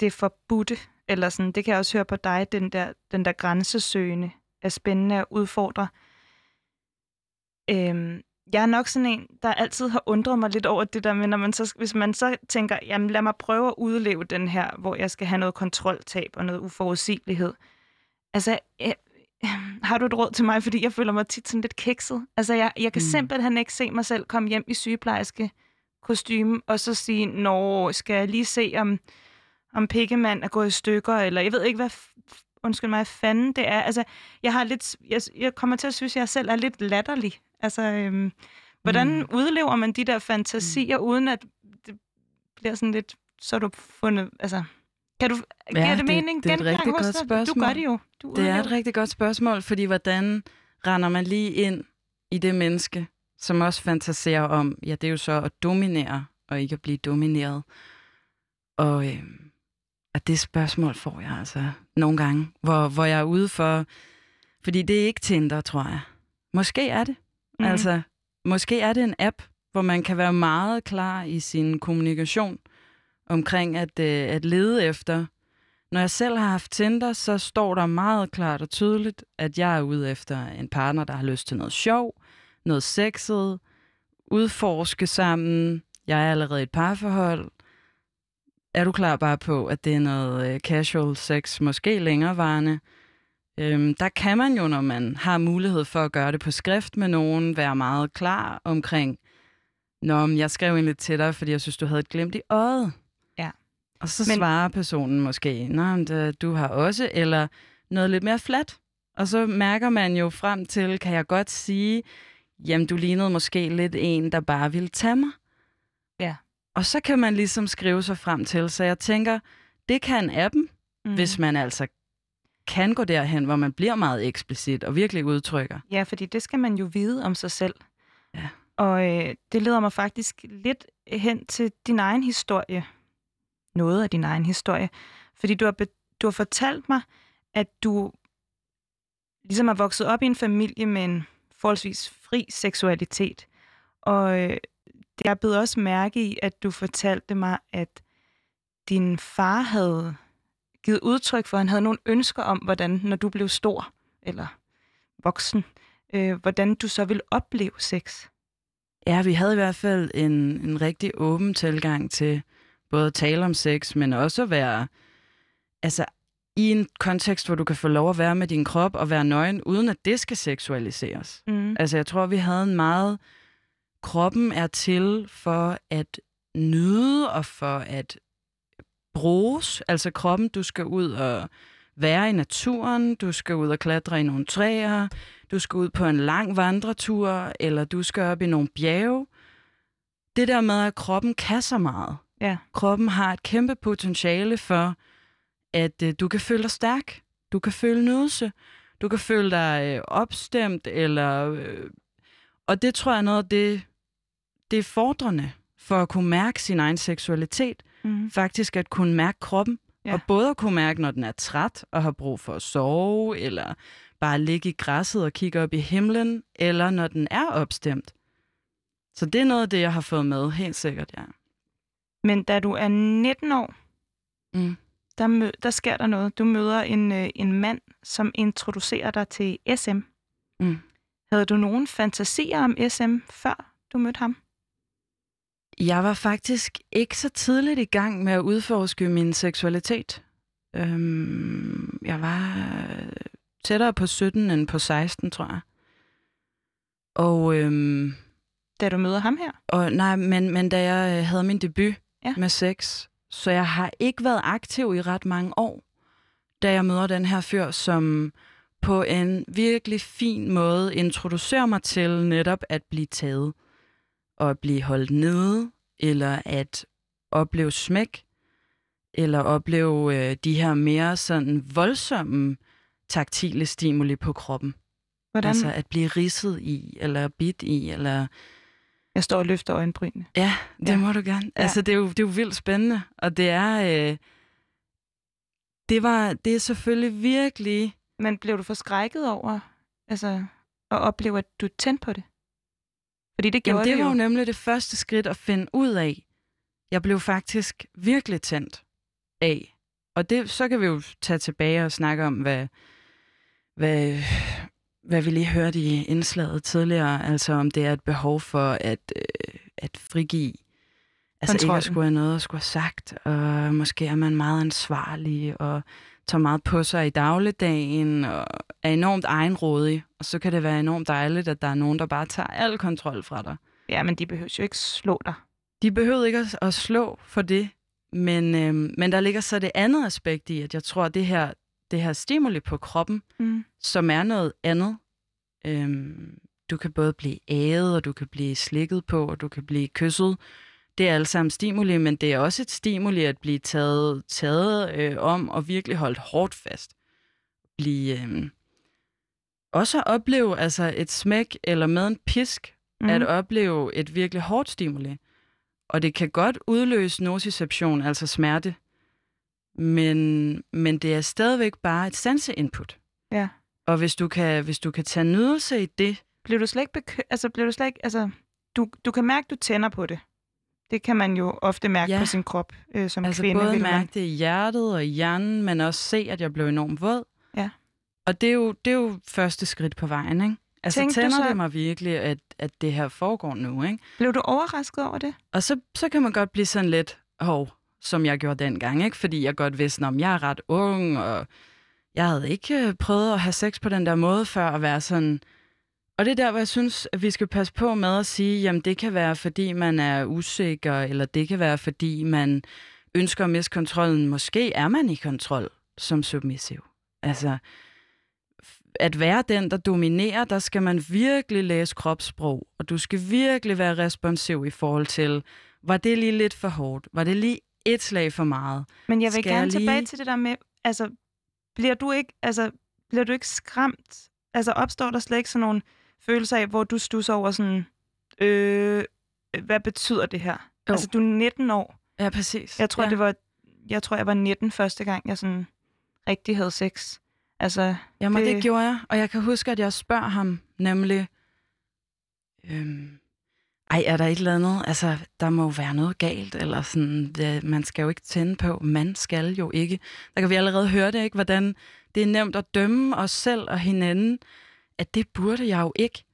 det forbudte, eller sådan, det kan jeg også høre på dig, den der, den der grænsesøgende er spændende at udfordre. Øhm, jeg er nok sådan en, der altid har undret mig lidt over det der med, når man så, hvis man så tænker, jamen lad mig prøve at udleve den her, hvor jeg skal have noget kontroltab og noget uforudsigelighed. Altså, jeg, har du et råd til mig, fordi jeg føler mig tit sådan lidt kikset. Altså, jeg, jeg kan mm. simpelthen ikke se mig selv komme hjem i sygeplejerske kostume, og så sige, nå, skal jeg lige se, om, om pikkemand er gået i stykker, eller jeg ved ikke, hvad, undskyld mig, fanden det er. Altså, jeg har lidt, jeg, jeg kommer til at synes, at jeg selv er lidt latterlig. Altså, øhm, hvordan mm. udlever man de der fantasier, mm. uden at det bliver sådan lidt, så er du fundet, altså, kan du, ja, giver det, det mening? Det er et rigtig godt spørgsmål. Du gør det jo. Du det er et rigtig godt spørgsmål, fordi hvordan render man lige ind i det menneske, som også fantaserer om, ja, det er jo så at dominere, og ikke at blive domineret. Og øh, at det spørgsmål får jeg altså nogle gange, hvor, hvor jeg er ude for, fordi det er ikke Tinder, tror jeg. Måske er det. Mm. Altså, måske er det en app, hvor man kan være meget klar i sin kommunikation omkring at, øh, at lede efter. Når jeg selv har haft Tinder, så står der meget klart og tydeligt, at jeg er ude efter en partner, der har lyst til noget sjov, noget sexet, udforske sammen. Jeg er allerede i et parforhold. Er du klar bare på, at det er noget øh, casual sex, måske længerevarende? Øhm, der kan man jo, når man har mulighed for at gøre det på skrift med nogen, være meget klar omkring, Nå, men jeg skrev egentlig til dig, fordi jeg synes, du havde et glimt i øjet. Ja. Og så men... svarer personen måske, Nå, men det, du har også, eller noget lidt mere flat. Og så mærker man jo frem til, kan jeg godt sige, jamen du lignede måske lidt en, der bare ville tage mig. Ja. Og så kan man ligesom skrive sig frem til. Så jeg tænker, det kan appen, mm. hvis man altså kan gå derhen, hvor man bliver meget eksplicit og virkelig udtrykker. Ja, fordi det skal man jo vide om sig selv. Ja. Og øh, det leder mig faktisk lidt hen til din egen historie. Noget af din egen historie. Fordi du har, du har fortalt mig, at du ligesom er vokset op i en familie med en forholdsvis fri seksualitet. Og øh, jeg blev også mærke i, at du fortalte mig, at din far havde givet udtryk for, at han havde nogle ønsker om, hvordan, når du blev stor eller voksen, øh, hvordan du så vil opleve sex. Ja, vi havde i hvert fald en, en rigtig åben tilgang til både at tale om sex, men også at være altså, i en kontekst, hvor du kan få lov at være med din krop og være nøgen, uden at det skal seksualiseres. Mm. Altså, jeg tror, vi havde en meget... Kroppen er til for at nyde og for at bruges. Altså kroppen, du skal ud og være i naturen, du skal ud og klatre i nogle træer, du skal ud på en lang vandretur, eller du skal op i nogle bjerge. Det der med, at kroppen kan så meget. Ja. Kroppen har et kæmpe potentiale for, at uh, du kan føle dig stærk, du kan føle nydelse, du kan føle dig uh, opstemt, eller... Uh, og det tror jeg er noget af det, det er fordrende for at kunne mærke sin egen seksualitet. Mm. Faktisk at kunne mærke kroppen. Ja. Og både at kunne mærke, når den er træt og har brug for at sove, eller bare ligge i græsset og kigge op i himlen, eller når den er opstemt. Så det er noget af det, jeg har fået med, helt sikkert, ja. Men da du er 19 år, mm. der, mø- der sker der noget. Du møder en, øh, en mand, som introducerer dig til SM. Mm. Havde du nogen fantasier om SM, før du mødte ham? Jeg var faktisk ikke så tidligt i gang med at udforske min seksualitet. Øhm, jeg var tættere på 17 end på 16, tror jeg. Og øhm, da du møder ham her? Og nej, men, men da jeg øh, havde min debut ja. med sex, så jeg har ikke været aktiv i ret mange år, da jeg møder den her fyr, som på en virkelig fin måde introducerer mig til netop at blive taget at blive holdt nede, eller at opleve smæk, eller opleve øh, de her mere sådan voldsomme taktile stimuli på kroppen. Hvordan? Altså at blive ridset i, eller bit i, eller... Jeg står og løfter øjenbrynene. Ja, det ja. må du gerne. Ja. Altså, det er, jo, det er jo vildt spændende, og det er... Øh, det, var, det er selvfølgelig virkelig... Men blev du forskrækket over altså, at opleve, at du tændte på det? Fordi det gjorde Jamen, det var jo nemlig det første skridt at finde ud af. Jeg blev faktisk virkelig tændt af. Og det, så kan vi jo tage tilbage og snakke om, hvad, hvad, hvad vi lige hørte i indslaget tidligere, altså om det er et behov for at, øh, at frigive, altså Kontrollen. ikke at skulle have noget at skulle have sagt, og måske er man meget ansvarlig, og tager meget på sig i dagligdagen, og er enormt egenrådig, og så kan det være enormt dejligt, at der er nogen, der bare tager al kontrol fra dig. Ja, men de behøver jo ikke slå dig. De behøver ikke at, at slå for det, men, øh, men der ligger så det andet aspekt i, at jeg tror, at det her, det her stimuli på kroppen, mm. som er noget andet. Øhm, du kan både blive æget, og du kan blive slikket på, og du kan blive kysset. Det er alle sammen stimuli, men det er også et stimuli at blive taget, taget øh, om og virkelig holdt hårdt fast. Blive, øh, også at opleve altså et smæk eller med en pisk, mm. at opleve et virkelig hårdt stimuli. Og det kan godt udløse nociception, altså smerte, men, men det er stadigvæk bare et sanseinput. Ja. Og hvis du kan, hvis du kan tage nydelse i det... Bliver du slet ikke, bekø- altså, bliver du slet ikke altså, du, du kan mærke, at du tænder på det. Det kan man jo ofte mærke ja. på sin krop øh, som altså kvinde. både mærke det i hjertet og i hjernen, men også se, at jeg blev enormt våd. Ja. Og det er jo, det er jo første skridt på vejen, ikke? Altså Tænkte tænder så... det mig virkelig, at, at det her foregår nu, ikke? Blev du overrasket over det? Og så, så kan man godt blive sådan lidt, hov, som jeg gjorde dengang, ikke? Fordi jeg godt vidste, om jeg er ret ung, og jeg havde ikke øh, prøvet at have sex på den der måde før at være sådan... Og det er der, hvor jeg synes, at vi skal passe på med at sige, jamen det kan være, fordi man er usikker, eller det kan være, fordi man ønsker at miste kontrollen. Måske er man i kontrol som submissiv. Altså, at være den, der dominerer, der skal man virkelig læse kropssprog, og du skal virkelig være responsiv i forhold til, var det lige lidt for hårdt? Var det lige et slag for meget? Men jeg vil skal gerne jeg lige... tilbage til det der med, altså, bliver du ikke, altså, bliver du ikke skræmt? Altså, opstår der slet ikke sådan nogle følelser af, hvor du stusser over sådan, øh, hvad betyder det her? Jo. Altså, du er 19 år. Ja, præcis. Jeg tror, ja. det var, jeg tror, jeg var 19 første gang, jeg sådan rigtig havde sex. Altså, Jamen, det... det gjorde jeg. Og jeg kan huske, at jeg spørger ham nemlig, øhm, ej, er der et eller andet? Altså, der må jo være noget galt, eller sådan, det, man skal jo ikke tænde på, man skal jo ikke. Der kan vi allerede høre det, ikke? Hvordan det er nemt at dømme os selv og hinanden, at det burde jeg jo ikke.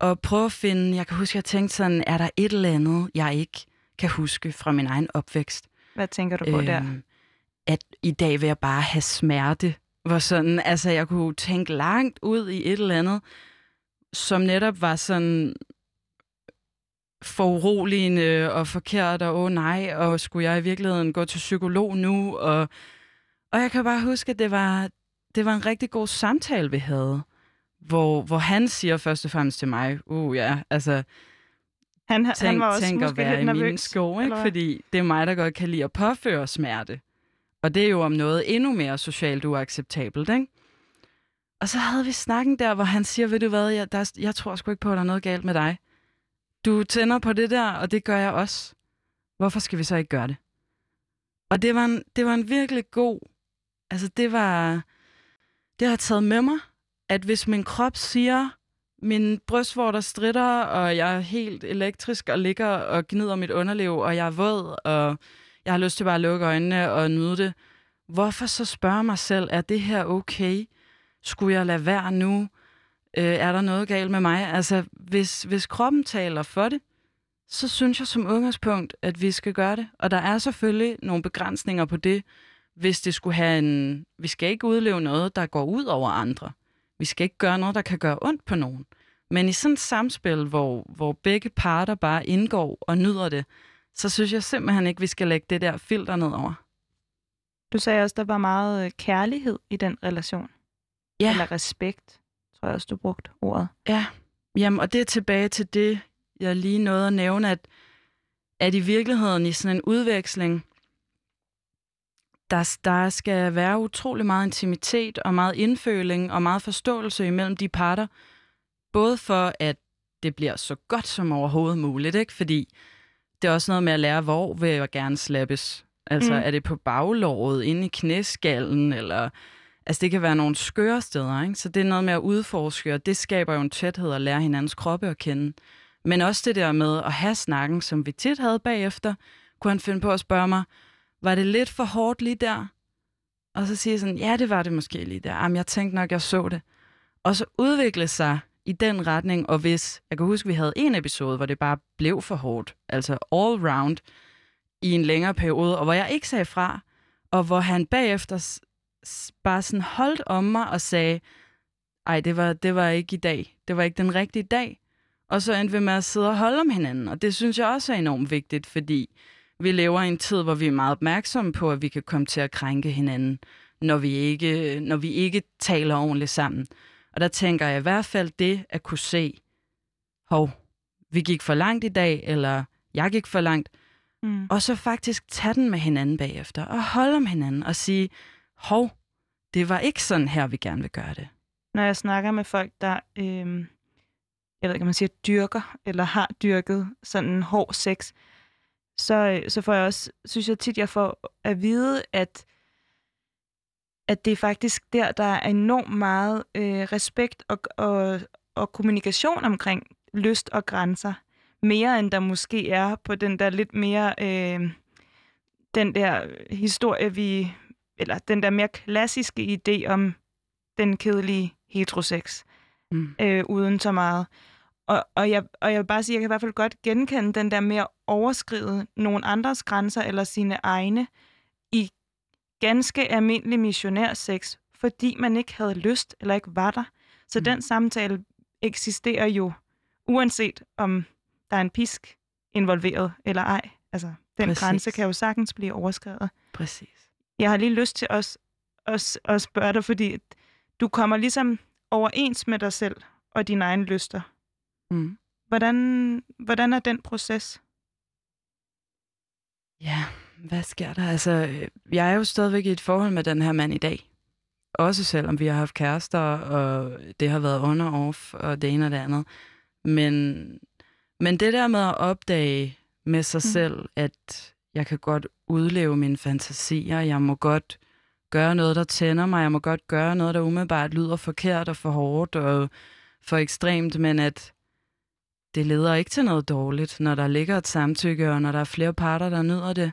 Og prøve at finde, jeg kan huske, jeg tænkte sådan, er der et eller andet, jeg ikke kan huske fra min egen opvækst? Hvad tænker du på øhm, der? At i dag vil jeg bare have smerte hvor sådan, altså jeg kunne tænke langt ud i et eller andet, som netop var sådan foruroligende og forkert, og åh oh, nej, og skulle jeg i virkeligheden gå til psykolog nu? Og, og jeg kan bare huske, at det var, det var en rigtig god samtale, vi havde, hvor, hvor han siger først og fremmest til mig, uh ja, altså, han, tænk, han var også tænk at være i min sko, ikke? fordi det er mig, der godt kan lide at påføre smerte. Og det er jo om noget endnu mere socialt uacceptabelt, ikke? Og så havde vi snakken der, hvor han siger, ved du hvad, jeg, der, jeg tror sgu ikke på, at der er noget galt med dig. Du tænder på det der, og det gør jeg også. Hvorfor skal vi så ikke gøre det? Og det var en, det var en virkelig god... Altså, det var... Det har taget med mig, at hvis min krop siger, min brystvorter stritter, og jeg er helt elektrisk og ligger og gnider mit underliv, og jeg er våd, og jeg har lyst til bare at lukke øjnene og nyde det. Hvorfor så spørge mig selv, er det her okay? Skulle jeg lade være nu? Øh, er der noget galt med mig? Altså, hvis, hvis kroppen taler for det, så synes jeg som udgangspunkt, at vi skal gøre det. Og der er selvfølgelig nogle begrænsninger på det, hvis det skulle have en... Vi skal ikke udleve noget, der går ud over andre. Vi skal ikke gøre noget, der kan gøre ondt på nogen. Men i sådan et samspil, hvor, hvor begge parter bare indgår og nyder det, så synes jeg simpelthen ikke, vi skal lægge det der filter ned over. Du sagde også, der var meget øh, kærlighed i den relation. Ja. Eller respekt, tror jeg også, du brugte ordet. Ja, Jamen, og det er tilbage til det, jeg lige nåede at nævne, at, at i virkeligheden i sådan en udveksling, der, der skal være utrolig meget intimitet og meget indføling og meget forståelse imellem de parter, både for, at det bliver så godt som overhovedet muligt, ikke? fordi det er også noget med at lære, hvor vil jeg gerne slappes. Altså, mm. er det på baglåret, inde i knæskallen, eller... Altså, det kan være nogle skøre steder, ikke? Så det er noget med at udforske, og det skaber jo en tæthed at lære hinandens kroppe at kende. Men også det der med at have snakken, som vi tit havde bagefter, kunne han finde på at spørge mig, var det lidt for hårdt lige der? Og så siger jeg sådan, ja, det var det måske lige der. Jamen, jeg tænkte nok, jeg så det. Og så udvikle sig i den retning, og hvis, jeg kan huske, vi havde en episode, hvor det bare blev for hårdt, altså all round, i en længere periode, og hvor jeg ikke sagde fra, og hvor han bagefter bare sådan holdt om mig og sagde, ej, det var, det var ikke i dag. Det var ikke den rigtige dag. Og så endte vi med at sidde og holde om hinanden. Og det synes jeg også er enormt vigtigt, fordi vi lever i en tid, hvor vi er meget opmærksomme på, at vi kan komme til at krænke hinanden, når vi ikke, når vi ikke taler ordentligt sammen. Og der tænker jeg i hvert fald det at kunne se, hov, vi gik for langt i dag, eller jeg gik for langt, mm. og så faktisk tage den med hinanden bagefter, og holde om hinanden, og sige, hov, det var ikke sådan her, vi gerne vil gøre det. Når jeg snakker med folk, der, øh, jeg ved ikke, man siger, dyrker, eller har dyrket sådan en hård sex, så, så får jeg også, synes jeg tit, jeg får at vide, at, at det er faktisk der, der er enormt meget øh, respekt og, og, og kommunikation omkring lyst og grænser. Mere end der måske er på den der lidt mere, øh, den der historie, vi, eller den der mere klassiske idé om den kedelige heterosex, mm. øh, uden så meget. Og, og, jeg, og jeg vil bare sige, jeg kan i hvert fald godt genkende den der mere overskride nogle andres grænser eller sine egne i ganske almindelig missionærsex, fordi man ikke havde lyst eller ikke var der. Så mm. den samtale eksisterer jo, uanset om der er en pisk involveret eller ej. Altså, den Præcis. grænse kan jo sagtens blive overskrevet. Præcis. Jeg har lige lyst til os, os, at spørge dig, fordi du kommer ligesom overens med dig selv og dine egne lyster. Mm. Hvordan, hvordan er den proces? Ja, hvad sker der? Altså, jeg er jo stadigvæk i et forhold med den her mand i dag. Også selvom vi har haft kærester, og det har været on-off, og det ene og det andet. Men, men det der med at opdage med sig mm. selv, at jeg kan godt udleve mine fantasier, jeg må godt gøre noget, der tænder mig, jeg må godt gøre noget, der umiddelbart lyder forkert og for hårdt og for ekstremt, men at det leder ikke til noget dårligt, når der ligger et samtykke, og når der er flere parter, der nyder det.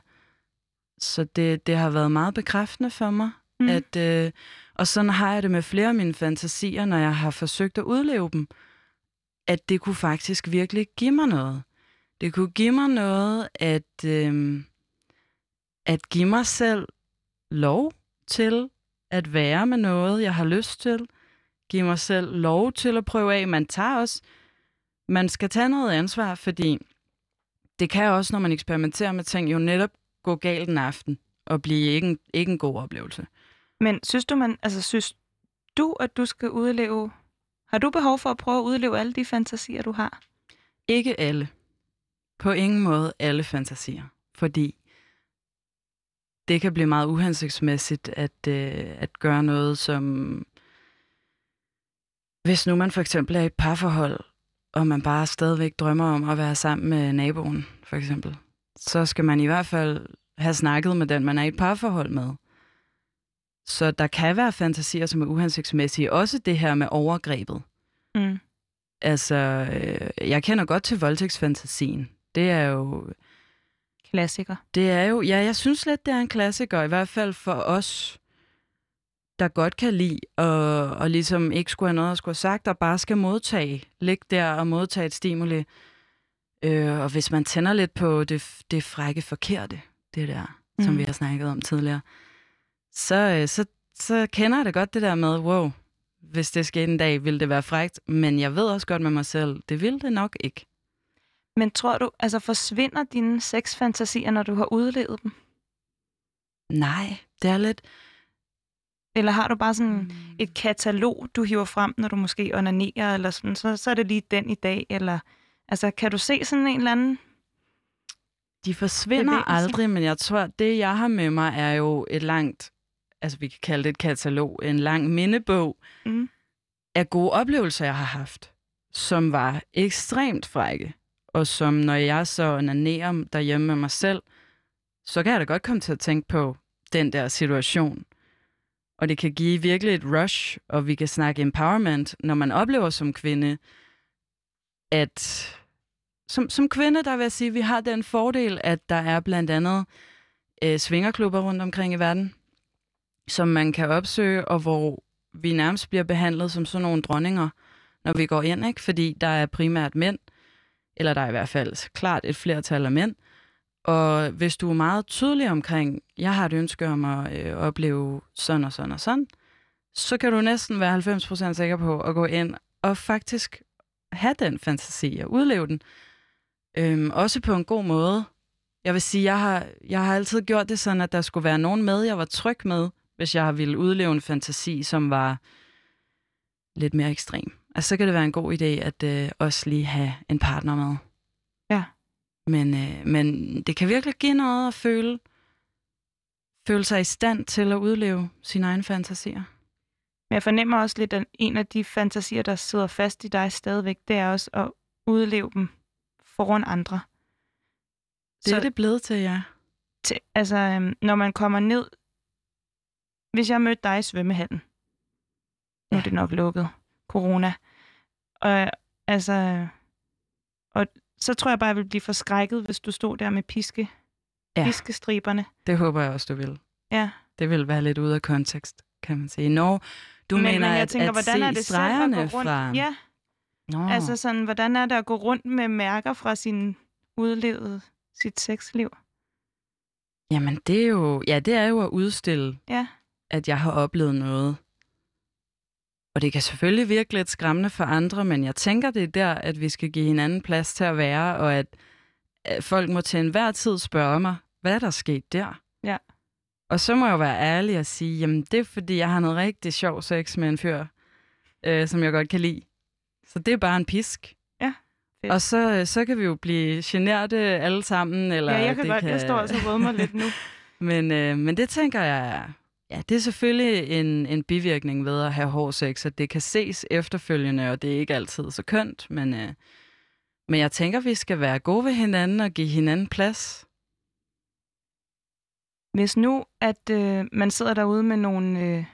Så det, det har været meget bekræftende for mig. Mm. At, øh, og sådan har jeg det med flere af mine fantasier, når jeg har forsøgt at udleve dem, at det kunne faktisk virkelig give mig noget. Det kunne give mig noget at, øh, at give mig selv lov til at være med noget, jeg har lyst til. Give mig selv lov til at prøve af. Man tager også man skal tage noget ansvar, fordi det kan også, når man eksperimenterer med ting, jo netop gå galt en aften og blive ikke en, ikke en god oplevelse. Men synes du, man, altså synes du, at du skal udleve, har du behov for at prøve at udleve alle de fantasier, du har? Ikke alle. På ingen måde alle fantasier. Fordi det kan blive meget uhensigtsmæssigt at, øh, at gøre noget, som... Hvis nu man for eksempel er i et parforhold, og man bare stadigvæk drømmer om at være sammen med naboen, for eksempel, så skal man i hvert fald have snakket med den, man er i et parforhold med. Så der kan være fantasier, som er uhensigtsmæssige. Også det her med overgrebet. Mm. Altså, øh, jeg kender godt til voldtægtsfantasien. Det er jo... Klassiker. Det er jo... Ja, jeg synes lidt, det er en klassiker. I hvert fald for os der godt kan lide, og, og ligesom ikke skulle have noget at skulle have sagt, og bare skal modtage, ligge der og modtage et stimuli. Øh, og hvis man tænder lidt på det, det frække forkerte, det der, mm. som vi har snakket om tidligere, så, øh, så, så kender jeg det godt det der med, wow, Hvis det skete en dag, ville det være frægt. Men jeg ved også godt med mig selv, det ville det nok ikke. Men tror du, altså forsvinder dine sexfantasier, når du har udlevet dem? Nej, det er lidt... Eller har du bare sådan mm. et katalog, du hiver frem, når du måske onanerer, eller sådan, så, så er det lige den i dag, eller... Altså, kan du se sådan en eller anden De forsvinder Bevægelse. aldrig, men jeg tror, det jeg har med mig er jo et langt, altså vi kan kalde det et katalog, en lang mindebog Mm. af gode oplevelser, jeg har haft, som var ekstremt frække. Og som når jeg så onanerer derhjemme med mig selv, så kan jeg da godt komme til at tænke på den der situation. Og det kan give virkelig et rush, og vi kan snakke empowerment, når man oplever som kvinde, at som, som kvinde, der vil jeg sige, at vi har den fordel, at der er blandt andet øh, svingerklubber rundt omkring i verden, som man kan opsøge, og hvor vi nærmest bliver behandlet som sådan nogle dronninger, når vi går ind, ikke? fordi der er primært mænd, eller der er i hvert fald klart et flertal af mænd. Og hvis du er meget tydelig omkring, jeg har et ønske om at øh, opleve sådan og sådan og sådan, så kan du næsten være 90% sikker på at gå ind og faktisk have den fantasi og udleve den. Øhm, også på en god måde. Jeg vil sige, jeg har, jeg har altid gjort det sådan, at der skulle være nogen med, jeg var tryg med, hvis jeg ville udleve en fantasi, som var lidt mere ekstrem. Altså, så kan det være en god idé at øh, også lige have en partner med. Ja. Men, øh, men det kan virkelig give noget at føle, føle sig i stand til at udleve sine egne fantasier. Men jeg fornemmer også lidt, at en af de fantasier, der sidder fast i dig stadigvæk, det er også at udleve dem foran andre. Det Så- er det blevet til, ja. Til, altså, øhm, når man kommer ned... Hvis jeg mødte dig i svømmehallen, nu er Ja. det nok lukket, corona, og altså... Og så tror jeg bare, jeg ville blive forskrækket, hvis du stod der med piske, Ja. piskestriberne. Det håber jeg også, du vil. Ja. Det vil være lidt ude af kontekst, kan man sige. Når du men, mener, men jeg at, tænker, at hvordan se er det selv at stregerne gå rundt? fra... Ja, Nå. altså sådan, hvordan er det at gå rundt med mærker fra sin udlevet, sit sexliv? Jamen, det er jo, ja, det er jo at udstille, Ja. at jeg har oplevet noget. Og det kan selvfølgelig virke lidt skræmmende for andre, men jeg tænker, det er der, at vi skal give hinanden plads til at være, og at folk må til enhver tid spørge mig, hvad er der sket der? Ja. Og så må jeg jo være ærlig og sige, jamen det er fordi, jeg har noget rigtig sjov sex med en fyr, øh, som jeg godt kan lide. Så det er bare en pisk. Ja, fedt. Og så, øh, så kan vi jo blive generte alle sammen. Eller Ja, jeg kan det godt, jeg står også og rødmer lidt nu. Men, øh, men det tænker jeg, ja, det er selvfølgelig en, en bivirkning ved at have hård sex, at det kan ses efterfølgende, og det er ikke altid så kønt, men, øh, men jeg tænker, vi skal være gode ved hinanden og give hinanden plads. Hvis nu, at øh, man sidder derude med nogle, øh,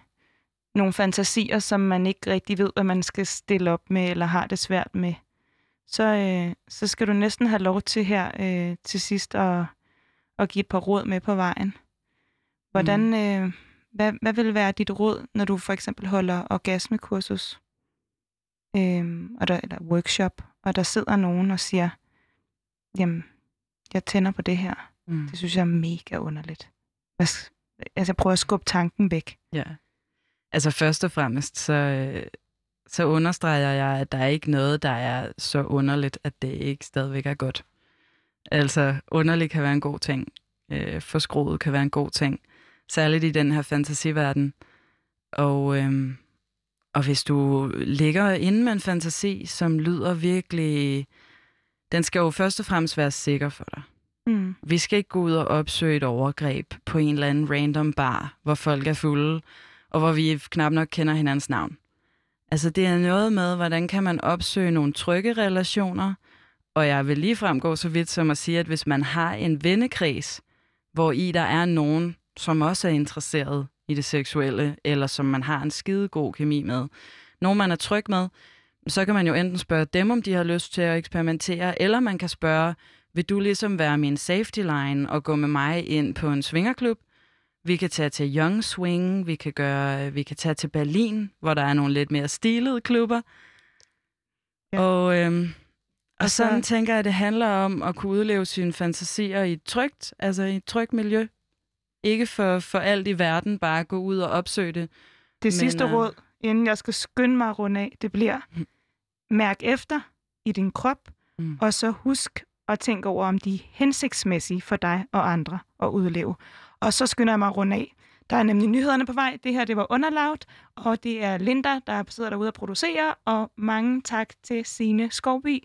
nogle fantasier, som man ikke rigtig ved, hvad man skal stille op med, eller har det svært med, så, øh, så skal du næsten have lov til her øh, til sidst at, at give et par råd med på vejen. Hvordan, Mm. øh, hvad, hvad vil være dit råd, når du for eksempel holder orgasmekursus, øh, og der, eller workshop, og der sidder nogen og siger, jamen, jeg tænder på det her. Mm. Det synes jeg er mega underligt. Hvad, altså, jeg prøver at skubbe tanken væk. Ja. Altså først og fremmest, så, øh, så understreger jeg, at der er ikke noget, der er så underligt, at det ikke stadigvæk er godt. Altså, underligt kan være en god ting. Øh, forskroet kan være en god ting. Særligt i den her fantasiverden. Og, øhm, og hvis du ligger inde med en fantasi, som lyder virkelig... Den skal jo først og fremmest være sikker for dig. Mm. Vi skal ikke gå ud og opsøge et overgreb på en eller anden random bar, hvor folk er fulde, og hvor vi knap nok kender hinandens navn. Altså det er noget med, hvordan kan man opsøge nogle trygge relationer, og jeg vil lige frem gå så vidt som at sige, at hvis man har en vennekreds, hvor i der er nogen, som også er interesseret i det seksuelle, eller som man har en skide god kemi med, nogen man er tryg med, så kan man jo enten spørge dem, om de har lyst til at eksperimentere, eller man kan spørge, vil du ligesom være min safety line og gå med mig ind på en svingerklub? Vi kan tage til Young Swing, vi kan, gøre, vi kan tage til Berlin, hvor der er nogle lidt mere stilede klubber. Ja. Og, øhm, og Og så- sådan tænker jeg, at det handler om at kunne udleve sine fantasier i et trygt, altså i et trygt miljø. Ikke for, for alt i verden bare gå ud og opsøge det. Det sidste øh, råd, inden jeg skal skynde mig at runde af, det bliver, mærk efter i din krop, mm. og så husk at tænke over, om de er hensigtsmæssige for dig og andre at udleve. Og så skynder jeg mig at runde af. Der er nemlig nyhederne på vej. Det her, det var underlavt, og det er Linda, der sidder derude og producerer, og mange tak til Sine Skovby